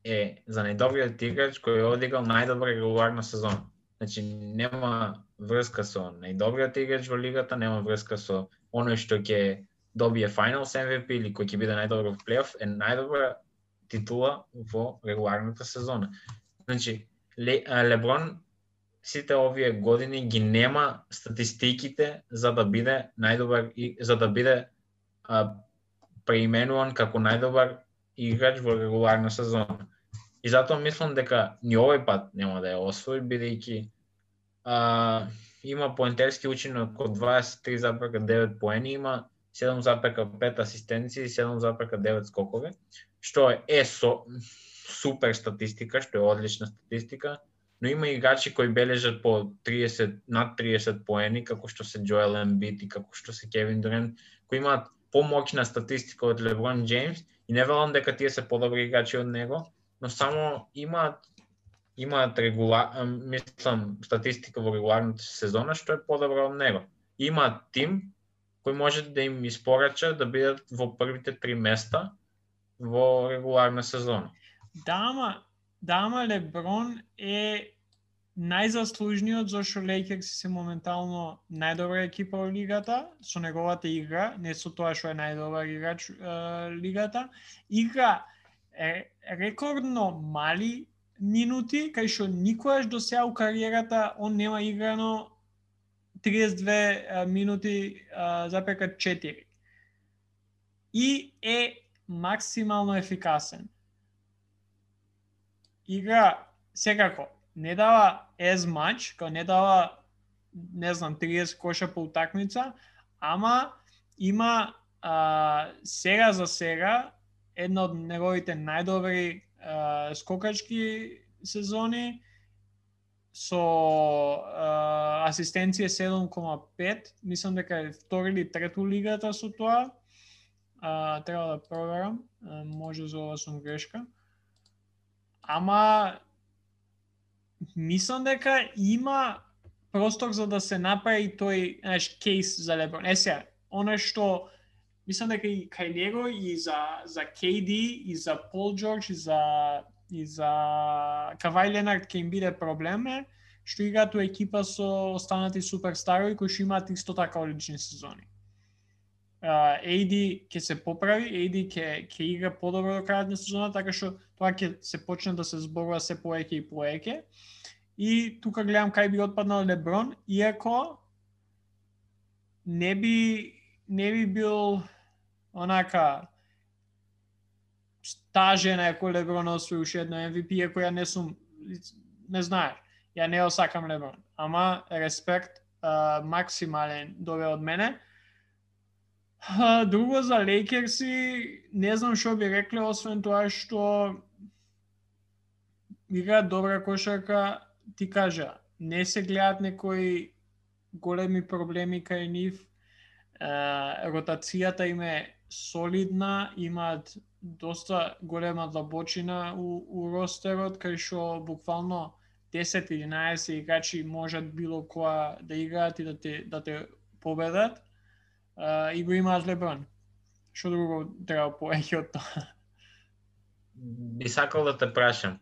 е за најдобриот играч кој е одиграл најдобра регуларна сезона. Значи, нема врска со најдобриот играч во лигата, нема врска со оној што ќе добие Finals MVP или кој ќе биде најдобар во плейоф, е најдобра титула во регуларната сезона. Значи, Леброн сите овие години ги нема статистиките за да биде најдобар и за да биде а, преименуван како најдобар играч во регуларна сезона. И затоа мислам дека ни овој пат нема да ја освои бидејќи а, има поентерски учинок од 23,9 поени, има 7,5 асистенции и 7,9 скокови, што е со супер статистика, што е одлична статистика, но има играчи кои бележат по 30 над 30 поени како што се Джоел Ембит и како што се Кевин Дурен, кои имаат помоќна статистика од Леброн Джеймс и не велам дека тие се подобри играчи од него, но само имаат имаат регула... мислам статистика во регуларната сезона што е подобра од него. Имаат тим кој може да им испорача да бидат во првите три места во регуларна сезона. Дама, дама Леброн е најзаслужниот зашто Лейкерс се моментално најдобра екипа во лигата со неговата игра, не со тоа што е најдобар играч е, лигата. Игра е рекордно мали минути, кај што никогаш до сега у кариерата он нема играно 32 минути запека 4. И е максимално ефикасен игра секако не дава as much, као не дава не знам 30 коша по утакмица, ама има а, сега за сега една од неговите најдобри а, скокачки сезони со а, асистенција 7,5, мислам дека е втори или трету лигата со тоа. А, треба да проверам, а, може за ова сум грешка. Ама мислам дека има простор за да се направи тој знаеш кейс за Леброн. Е сега, оно што мислам дека и кај него и за за KD и за Пол Джордж и за и за Кавај Ленард ќе им биде проблеме што играат у екипа со останати суперстарови кои што имаат исто така одлични сезони. AD ќе се поправи, AD ќе ќе игра подобро до крајот на сезоната, така што тоа ќе се почне да се зборува се поеќе и поеќе. И тука гледам кај би отпаднал Леброн, иако не би не би бил онака стажен ако Леброн освои уште едно MVP, ако ја не сум не знаеш, ја не осакам Леброн, ама респект максимален дове од мене друго за Лейкерси, не знам што би рекле, освен тоа што играат добра кошарка, ти кажа, не се гледаат некои големи проблеми кај нив. Е, ротацијата им е солидна, имаат доста голема длабочина у, у ростерот, кај што буквално 10-11 играчи можат било која да играат и да те, да те победат. И го имаат Леброн. Што друго треба повеќе од тоа? Би сакал да те прашам.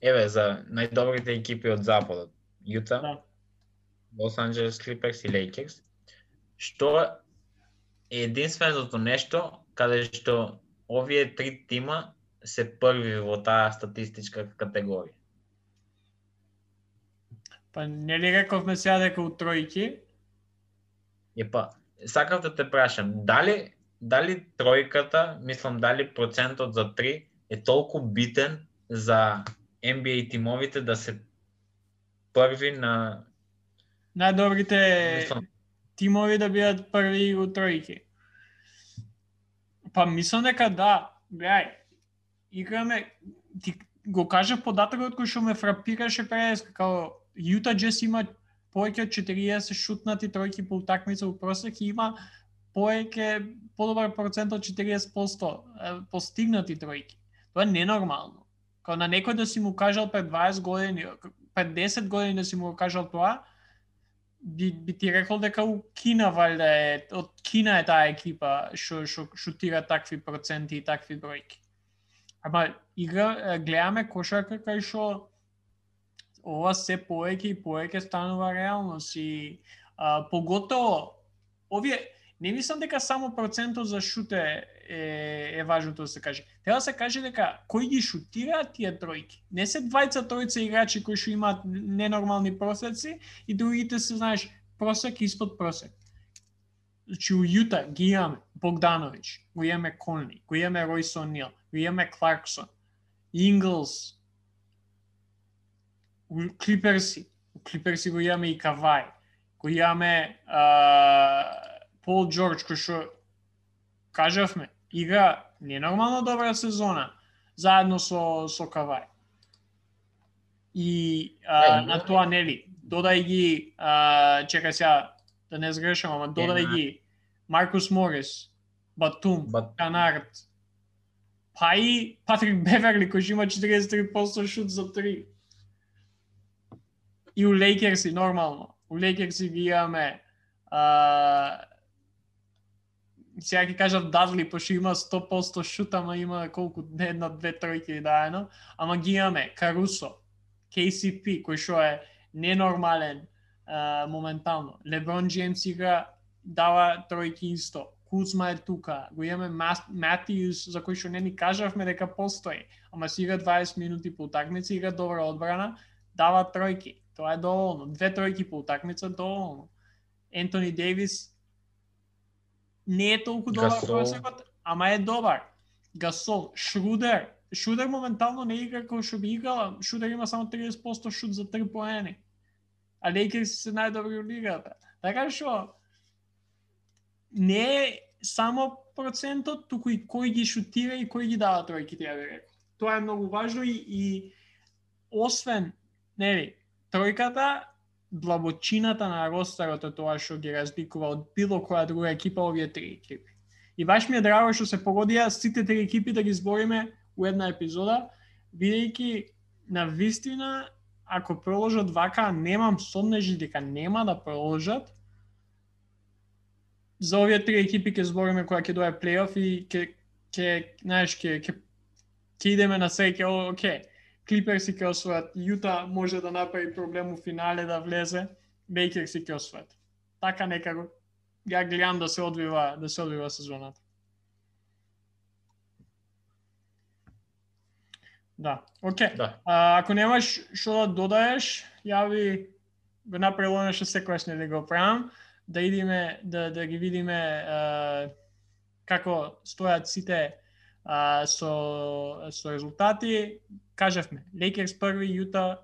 Еве, за најдобрите екипи од Западот. Јута, да. Лос Анджелес Клиперс и Лейкерс. Што е единственото нешто каде што овие три тима се први во таа статистичка категорија? Па не ли рековме сега дека у тројки? Е па, сакав да те прашам, дали дали тројката, мислам дали процентот за три е толку битен за NBA тимовите да се први на најдобрите мислам... тимови да бидат први у тројки. Па мислам дека да, гледај, играме ти го кажа податокот кој што ме фрапираше пред како Јута Джес има повеќе од 40 шутнати тројки по утакмица во просек и има повеќе подобар процент од 40% постигнати тројки. Тоа е ненормално. Као на некој да си му кажал пред 20 години, пред 10 години да си му кажал тоа, би, би ти рекол дека у Кина валда е, од Кина е таа екипа што што шутира такви проценти и такви бројки. Ама игра гледаме кошарка кај што ова се повеќе и повеќе станува реалност и а, поготово овие не мислам дека само процентот за шуте е, е важното да се каже. Треба да се каже дека кои ги шутираат тие тројки. Не се двајца тројца играчи кои што имаат ненормални просеци и другите се знаеш просек испод просек. Значи у Јута ги имаме Богданович, го имаме Конли, го имаме Ройсон Нил, го имаме Кларксон, Инглс, Клиперси, Клиперси го имаме и Кавај, го имаме Пол Джордж кој што кажавме, игра ненормално добра сезона заедно со со Кавај. И а, на тоа нели, додај ги а, чекај сега да не сгрешам, ама додај ги Маркус Морис, Батум, Бат... Канард, па и Патрик Беверли кој има 43% шут за 3 и у Лейкерси нормално. У Лейкерси ги имаме а, сега ќе кажат Дадли, пошто има 100% шут, ама има колку не една, две тројки дајано, ама ги имаме Карусо, KCP, кој што е ненормален а, моментално. Леброн Джеймс игра дава тројки исто. Кузма е тука, го имаме Матиус, за кој што не ни кажавме дека постои, ама си игра 20 минути по утакмица, игра добра одбрана, дава тројки. Тоа е доволно. Две тројки по утакмица доволно. Ентони Дейвис не е толку добар просекот, ама е добар. Гасол, Шрудер, Шрудер моментално не игра кој што би играла. Шрудер има само 30% шут за 3 поени. А Лейкерс се најдобри у лигата. Така што не е само процентот, туку и кој ги шутира и кој ги дава тројки, ја би рекол. Тоа е многу важно и, и освен, нели, тројката, длабочината на ростарот е тоа што ги разликува од било која друга екипа овие три екипи. И баш ми е драго што се погодија сите три екипи да ги збориме у една епизода, бидејќи на вистина ако проложат вака, немам сомнежи дека нема да проложат. За овие три екипи ќе збориме која ќе дое плейоф и ќе ќе знаеш ќе ќе идеме на среќа, окей Клиперси ќе освојат, Јута може да направи проблем у финале да влезе, Лейкерси ќе освојат. Така некако ја гледам да се одвива, да се одвива сезоната. Да, окей. Okay. Да. А, ако немаш што да додаеш, јави го направило нешто секојаш не да го правам, да идиме да да ги видиме а, како стојат сите а, со со резултати кажавме, Лейкерс први, Јута,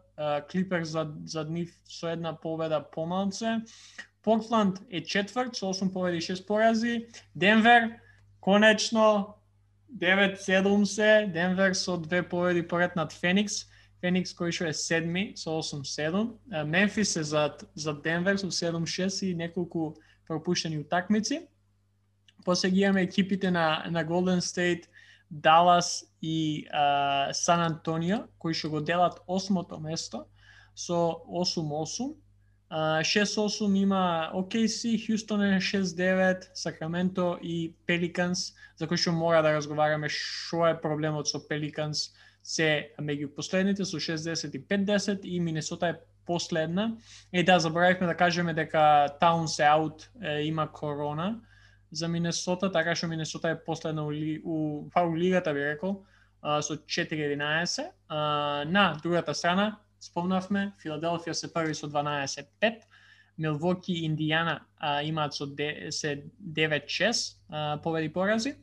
Клиперс за, за нив со една победа помалце. Портланд е четврт со 8 победи и 6 порази. Денвер конечно 9-7 се, Денвер со две победи поред над Феникс. Феникс кој што е седми со 8-7, Мемфис е за, за Денвер со 7-6 и неколку пропуштени утакмици. После ги имаме екипите на, на Golden State, Далас и а, Сан Антонио, кои што го делат осмото место со 8-8. Uh, 6-8 има OKC, Хјустон е 6-9, Сакраменто и Пеликанс, за кој што мора да разговараме што е проблемот со Пеликанс, се меѓу последните со 60 и 50 и Минесота е последна. Е да, заборавивме да кажеме дека Таун се аут, е, има корона за Минесота, така што Минесота е последна у, у, па, у лигата би рекол, а, со 4-11. А, на другата страна, спомнавме, Филаделфија се први со 12-5, Милвоки и Индијана а, имаат со де, се 9-6 победи порази.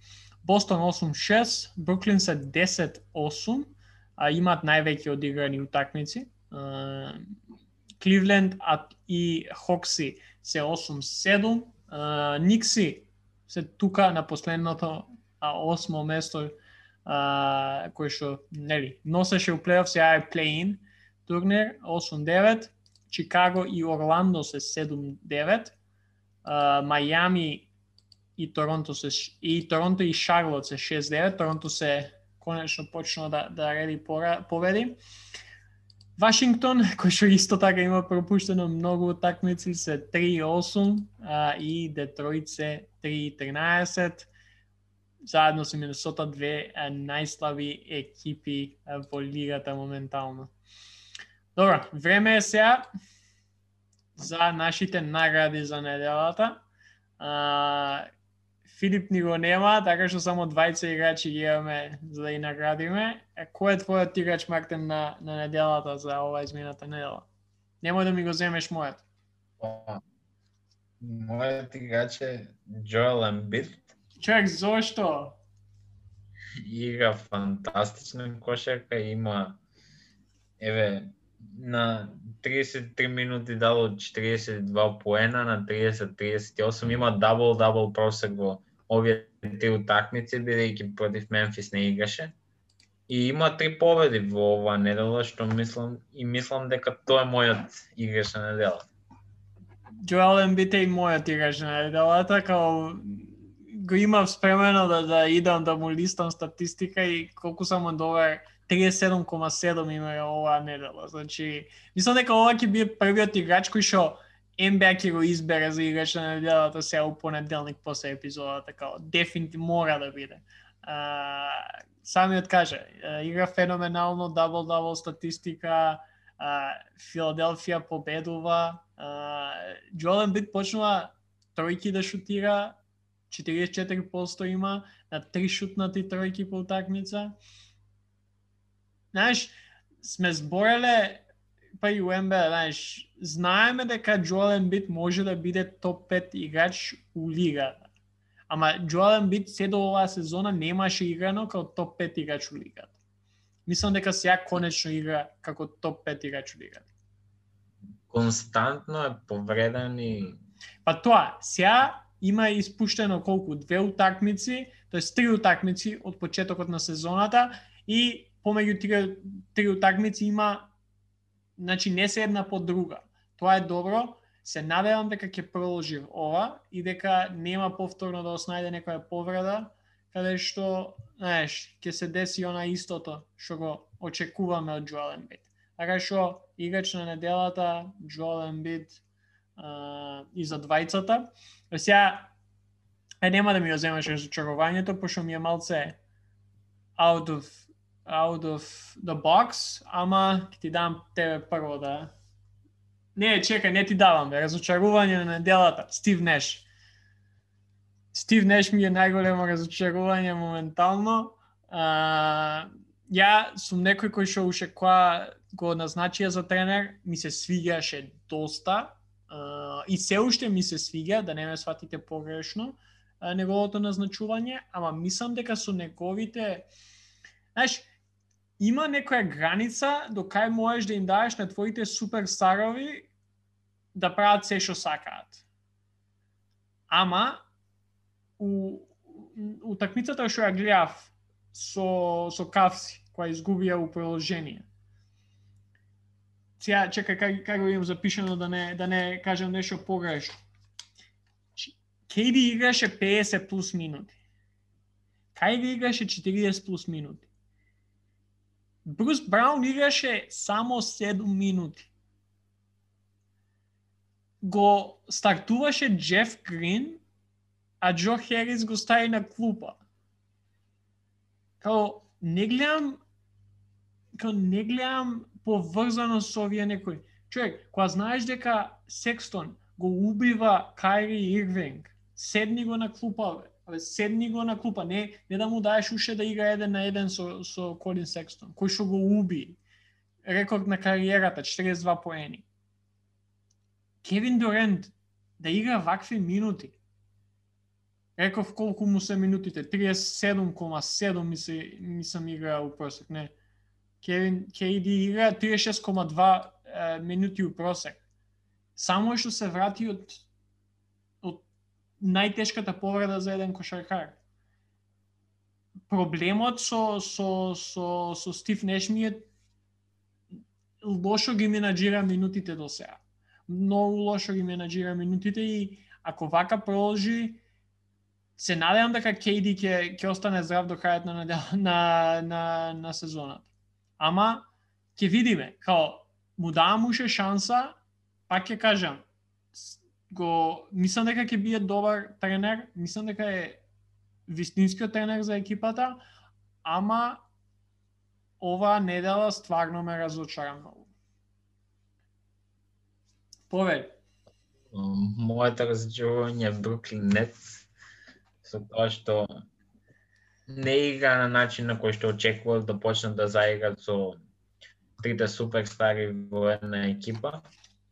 Бостон 8-6, Бруклин се 10-8, а имаат највеќе одиграни утакмици. Кливленд и Хокси се 8-7, Никси се тука на последното а, осмо место а, кој што нели носеше у плейоф сега е плейн турнир 8-9, Чикаго и Орландо се 7-9, Мајами и Торонто се и Торонто и Шарлот се 6-9, Торонто се конечно почна да да реди победи. Вашингтон, кој што исто така има пропуштено многу такмици, се 3-8 а, и Детройт се 3-13. Заедно со Миннесота две најслаби екипи во лигата моментално. Добро, време е сега за нашите награди за неделата. А, Филип ни го нема, така што само двајца играчи ги имаме за да и наградиме. Е, кој е твојот играч, Мартин, на, на неделата за ова измината недела? Немој да ми го земеш мојот. Мојот играч е Джоел Ембит. Човек, зошто? Игра фантастична кошерка, има еве на 33 минути дало 42 поена, на 30-38 има дабл-дабл просек во овие три утакмици, бидејќи против Мемфис не играше. И има три победи во ова недела, што мислам и мислам дека тоа е мојот играч на недела. Джоел Ембит е и мојот играч на неделата, као го имав спремено да, да идам да му листам статистика и колку само добар 37,7 има оваа недела. Значи, мислам дека ова ќе биде првиот играч кој што NBA ќе го избере за играч на неделата сега у понеделник после епизодата, така дефинитивно мора да биде. А, самиот каже, игра феноменално, дабл-дабл статистика, а, Филаделфија победува, Джолен Бит почнува тројки да шутира, 44% има, на три шутнати тројки по утакмица. Знаеш, сме збореле па и УМБ, знаеш, знаеме дека Джоел Ембит може да биде топ 5 играч у лигата. Ама Джоел Ембит се до оваа сезона немаше играно како топ 5 играч у лигата. Мислам дека сега конечно игра како топ 5 играч у лигата. Константно е повреден и... Па тоа, сега има испуштено колку? Две утакмици, тоест три утакмици од почетокот на сезоната и помеѓу три, три утакмици има значи не се една по друга. Тоа е добро, се надевам дека ќе продолжи ова и дека нема повторно да оснајде некоја повреда, каде што, знаеш, ќе се деси она истото што го очекуваме од Джоел Ембит. Така што играч на неделата Джоел Ембит и за двајцата. Сега е нема да ми го земаш разочарувањето, пошто ми е малце out of out of the box, ама ќе ти дам тебе прво да... Не, чекај, не ти давам, бе, разочарување на неделата, Стив Неш. Стив Неш ми е најголемо разочарување моментално. А, ја сум некој кој што уште која го назначија за тренер, ми се свиѓаше доста. А, и се уште ми се свиѓа, да не ме сватите погрешно, неговото назначување, ама мислам дека со неговите Знаеш, има некоја граница до кај можеш да им даеш на твоите суперстарови да прават се што сакаат. Ама у утакмицата што ја гледав со со Кавси, која изгубија у продолжение. Сега, чека, кај, кај го имам запишано да не, да не кажам нешто погрешно. Кейди играше 50 плюс минути. Кајри играше 40 плюс минути. Брус Браун играше само 7 минути. Го стартуваше Джеф Грин, а Джо Херис го стави на клупа. Као, не гледам као не гледам поврзано со овие некои. Човек, кога знаеш дека Секстон го убива Кайри Ирвинг, седни го на клупа, бе седни го на клупа, не, не да му даеш уште да игра еден на еден со, со Колин Секстон, кој што го уби. Рекорд на кариерата, 42 поени. Кевин Дорент да игра вакви минути. Реков колку му се минутите, 37,7 ми се ми сам у просек, не. Кевин KD игра 36,2 минути у просек. Само што се врати од од најтешката повреда за еден кошаркар. Проблемот со со со со Стив Неш ми е лошо ги менаџира минутите до сега. Многу лошо ги менаџира минутите и ако вака продолжи се надевам дека KD ќе ќе остане здрав до крајот на на на на сезоната. Ама ќе видиме, као му давам уште шанса, пак ќе кажам, го мислам дека ќе биде добар тренер, мислам дека е вистинскиот тренер за екипата, ама ова недела стварно ме разочара многу. Повели. Моето разочарување Бруклин Нетс со тоа што не игра на начин на кој што очекувал да почнат да заиграат со трите суперстари во една екипа.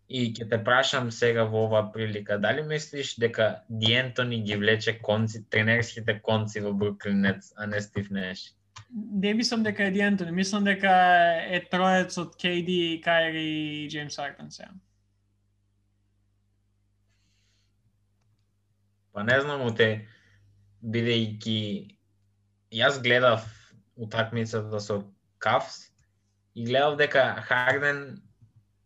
И ќе те прашам сега во оваа прилика, дали мислиш дека Ди Ентони ги влече конци, тренерските конци во Бруклин Нетс, а не Стив Неш? Не мислам дека е Ди Ентони, мислам дека е троец од KD, Кайри и Джеймс Хартен сега. Па не знам, те бидејќи јас гледав утакмицата со Кавс и гледав дека Харден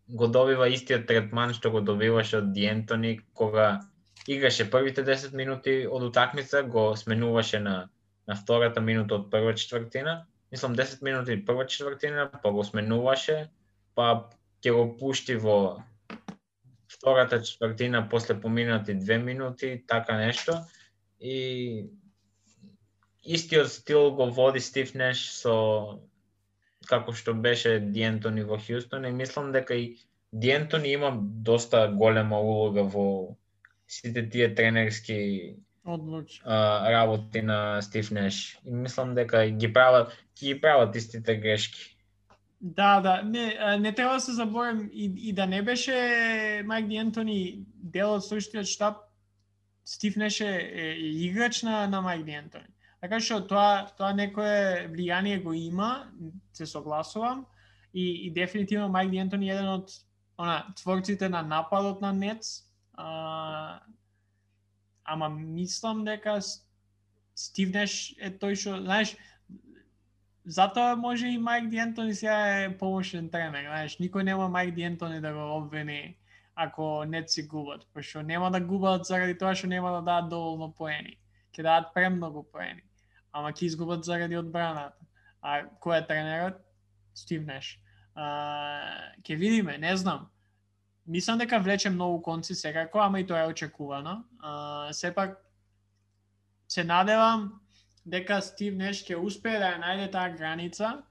го добива истиот третман што го добиваше од Диентони кога играше првите 10 минути од утакмица, го сменуваше на на втората минута од прва четвртина. Мислам 10 минути прва четвртина, па го сменуваше, па ќе го пушти во втората четвртина после поминати две минути, така нешто и истиот стил го води Стив Неш со како што беше Диентони во Хјустон и мислам дека и Диентони има доста голема улога во сите тие тренерски Одлучи. а, работи на Стив Неш. И мислам дека ги прават, ги прават истите грешки. Да, да, не, не треба да се заборем и, и да не беше Майк Диентони дел од stručниот штаб, Стив Неш е, е играч на, на Майк Д'Антони. Така што тоа, тоа некое влијание го има, се согласувам, и, и дефинитивно Майк Д'Антони е еден од она, творците на нападот на Нец. А, ама мислам дека Стив Неш е тој што, знаеш, затоа може и Майк Д'Антони сега е помошен тренер, знаеш, никој нема Майк Д'Антони да го обвини ако не си губат, пошто нема да губат заради тоа што нема да дадат доволно поени. Ќе дадат премногу поени. Ама ќе изгубат заради одбраната. А кој е тренерот? Стив Неш. А, ке видиме, не знам. Мислам дека влече многу конци секако, ама и тоа е очекувано. А, сепак се надевам дека Стив Неш ќе успее да ја најде таа граница,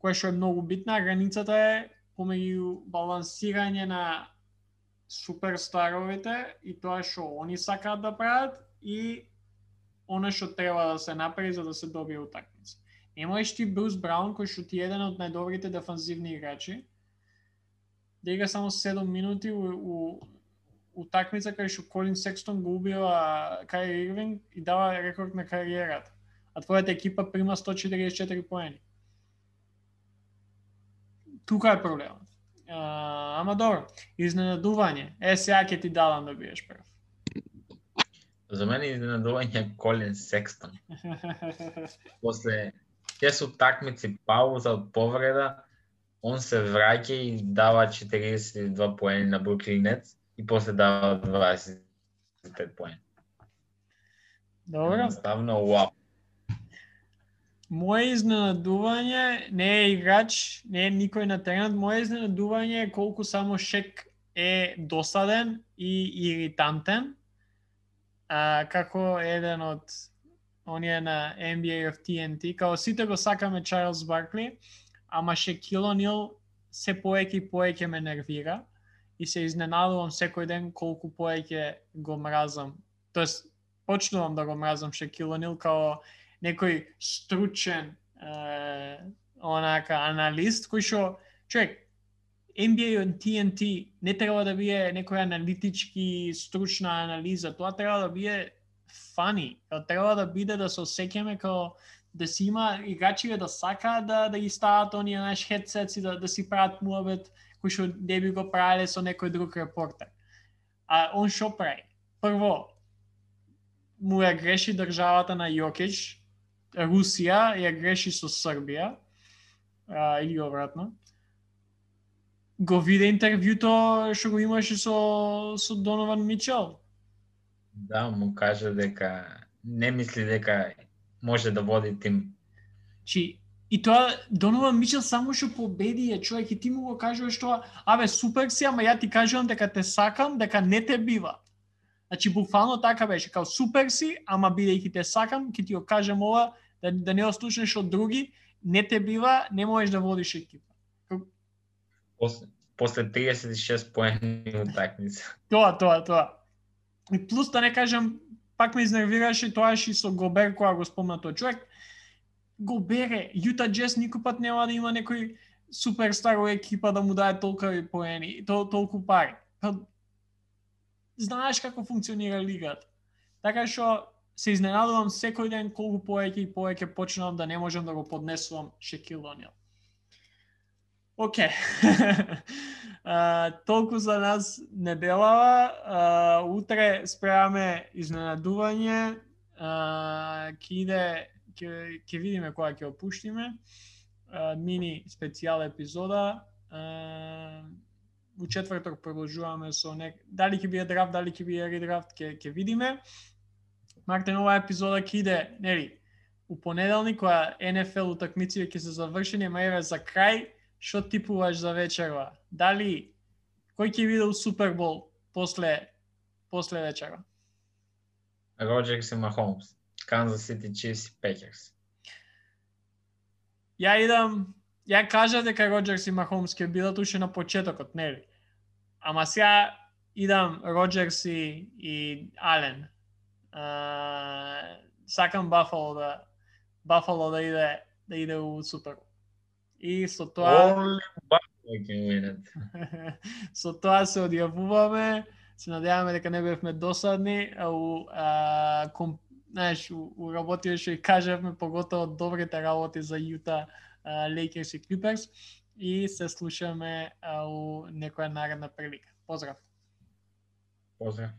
која што е многу битна. Границата е помеѓу балансирање на суперстаровите и тоа што они сакаат да прават и оно што треба да се направи за да се добие утакмица. Немаеш ти Брус Браун кој што ти е еден од најдобрите дефанзивни играчи, да игра само 7 минути у, у утакмица кај што Колин Секстон го убива Кај Ирвинг и дава рекорд на кариерата. А твојата екипа прима 144 поени. Тука е проблемот. А, ама добро, изненадување. Е, сега ќе ти дадам да биеш прв. За мене изненадување е Колин Секстон. После 10 такмици пауза од повреда, он се враќа и дава 42 поени на Бруклин Нетс и после дава 25 поени. Добро. Едноставно, уау. Моje изненадување не е играч, не е никој на теренот, моje изненадување е колку само Шек е досаден и иритантен. А, како еден од оние на NBA of TNT, као сите го сакаме Чарлз Баркли, ама Шекил Онил се поеќе и поеќе ме нервира и се изненадувам секој ден колку поеќе го мразам. Тоест, почнувам да го мразам Шекил Онил као некој стручен е, онака аналист кој што човек NBA on TNT не треба да биде некоја аналитички стручна анализа, тоа треба да биде фани, треба да биде да се осеќаме како да си има играчи да сака да да ги стават оние наш хедсет и да да си прават муабет кој што не би го правеле со некој друг репортер. А он што прави? Прво, му ја греши државата на Јокич, Русија ја греши со Србија, а, или обратно. Го виде интервјуто што го имаше со, со Донован Мичел. Да, му кажа дека не мисли дека може да води тим. Чи и тоа Донован Мичел само што победи е човек и ти му го кажуваш тоа, абе супер си, ама ја ти кажувам дека те сакам, дека не те бива. Значи буквално така беше, као супер си, ама бидејќи те сакам, ќе ти го кажам ова, да, да не ослушнеш од други, не те бива, не можеш да водиш екипа. После, после 36 поени утакмица. Тоа, тоа, тоа. И плюс да не кажам, пак ме изнервираше тоа и со Гобер кога го спомна тој човек. Гобере, Јута Джес никој пат нема да има некој суперстар во екипа да му даде толку поени, тол, толку пари. Па, знаеш како функционира лигата. Така што се изненадувам секој ден колку повеќе и повеќе почнувам да не можам да го поднесувам Шекил Онил. Оке. толку за нас неделава. А, утре спремаме изненадување. Ке иде, ке, ке видиме која ќе опуштиме. А, мини специјал епизода. А, у четврток продолжуваме со нек... Дали ќе биде драфт, дали ќе биде редрафт, ќе, ќе видиме. Мартин, оваа епизода ќе иде, нели, у понеделник, која НФЛ утакмиците ќе се завршени, ма еве за крај, што типуваш за вечерва? Дали кој ќе биде у Супербол после после вечера? Роджерс и Махомс. Канзас Сити Чифс и Пекерс. Ја идам ја кажа дека Роджерс и Махомс ќе бидат уште на почетокот, нели? Ама сега идам Роджерс и, и Ален. А, сакам Бафало да Бафало да иде да иде у Супер. И со тоа со тоа се одјавуваме. Се надеваме дека не бевме досадни, а у а, ком, знаеш, у, у работи што и кажавме поготово добрите работи за Јута Лейкерс и Клиперс и се слушаме у некоја наредна прилика. Поздрав! Поздрав!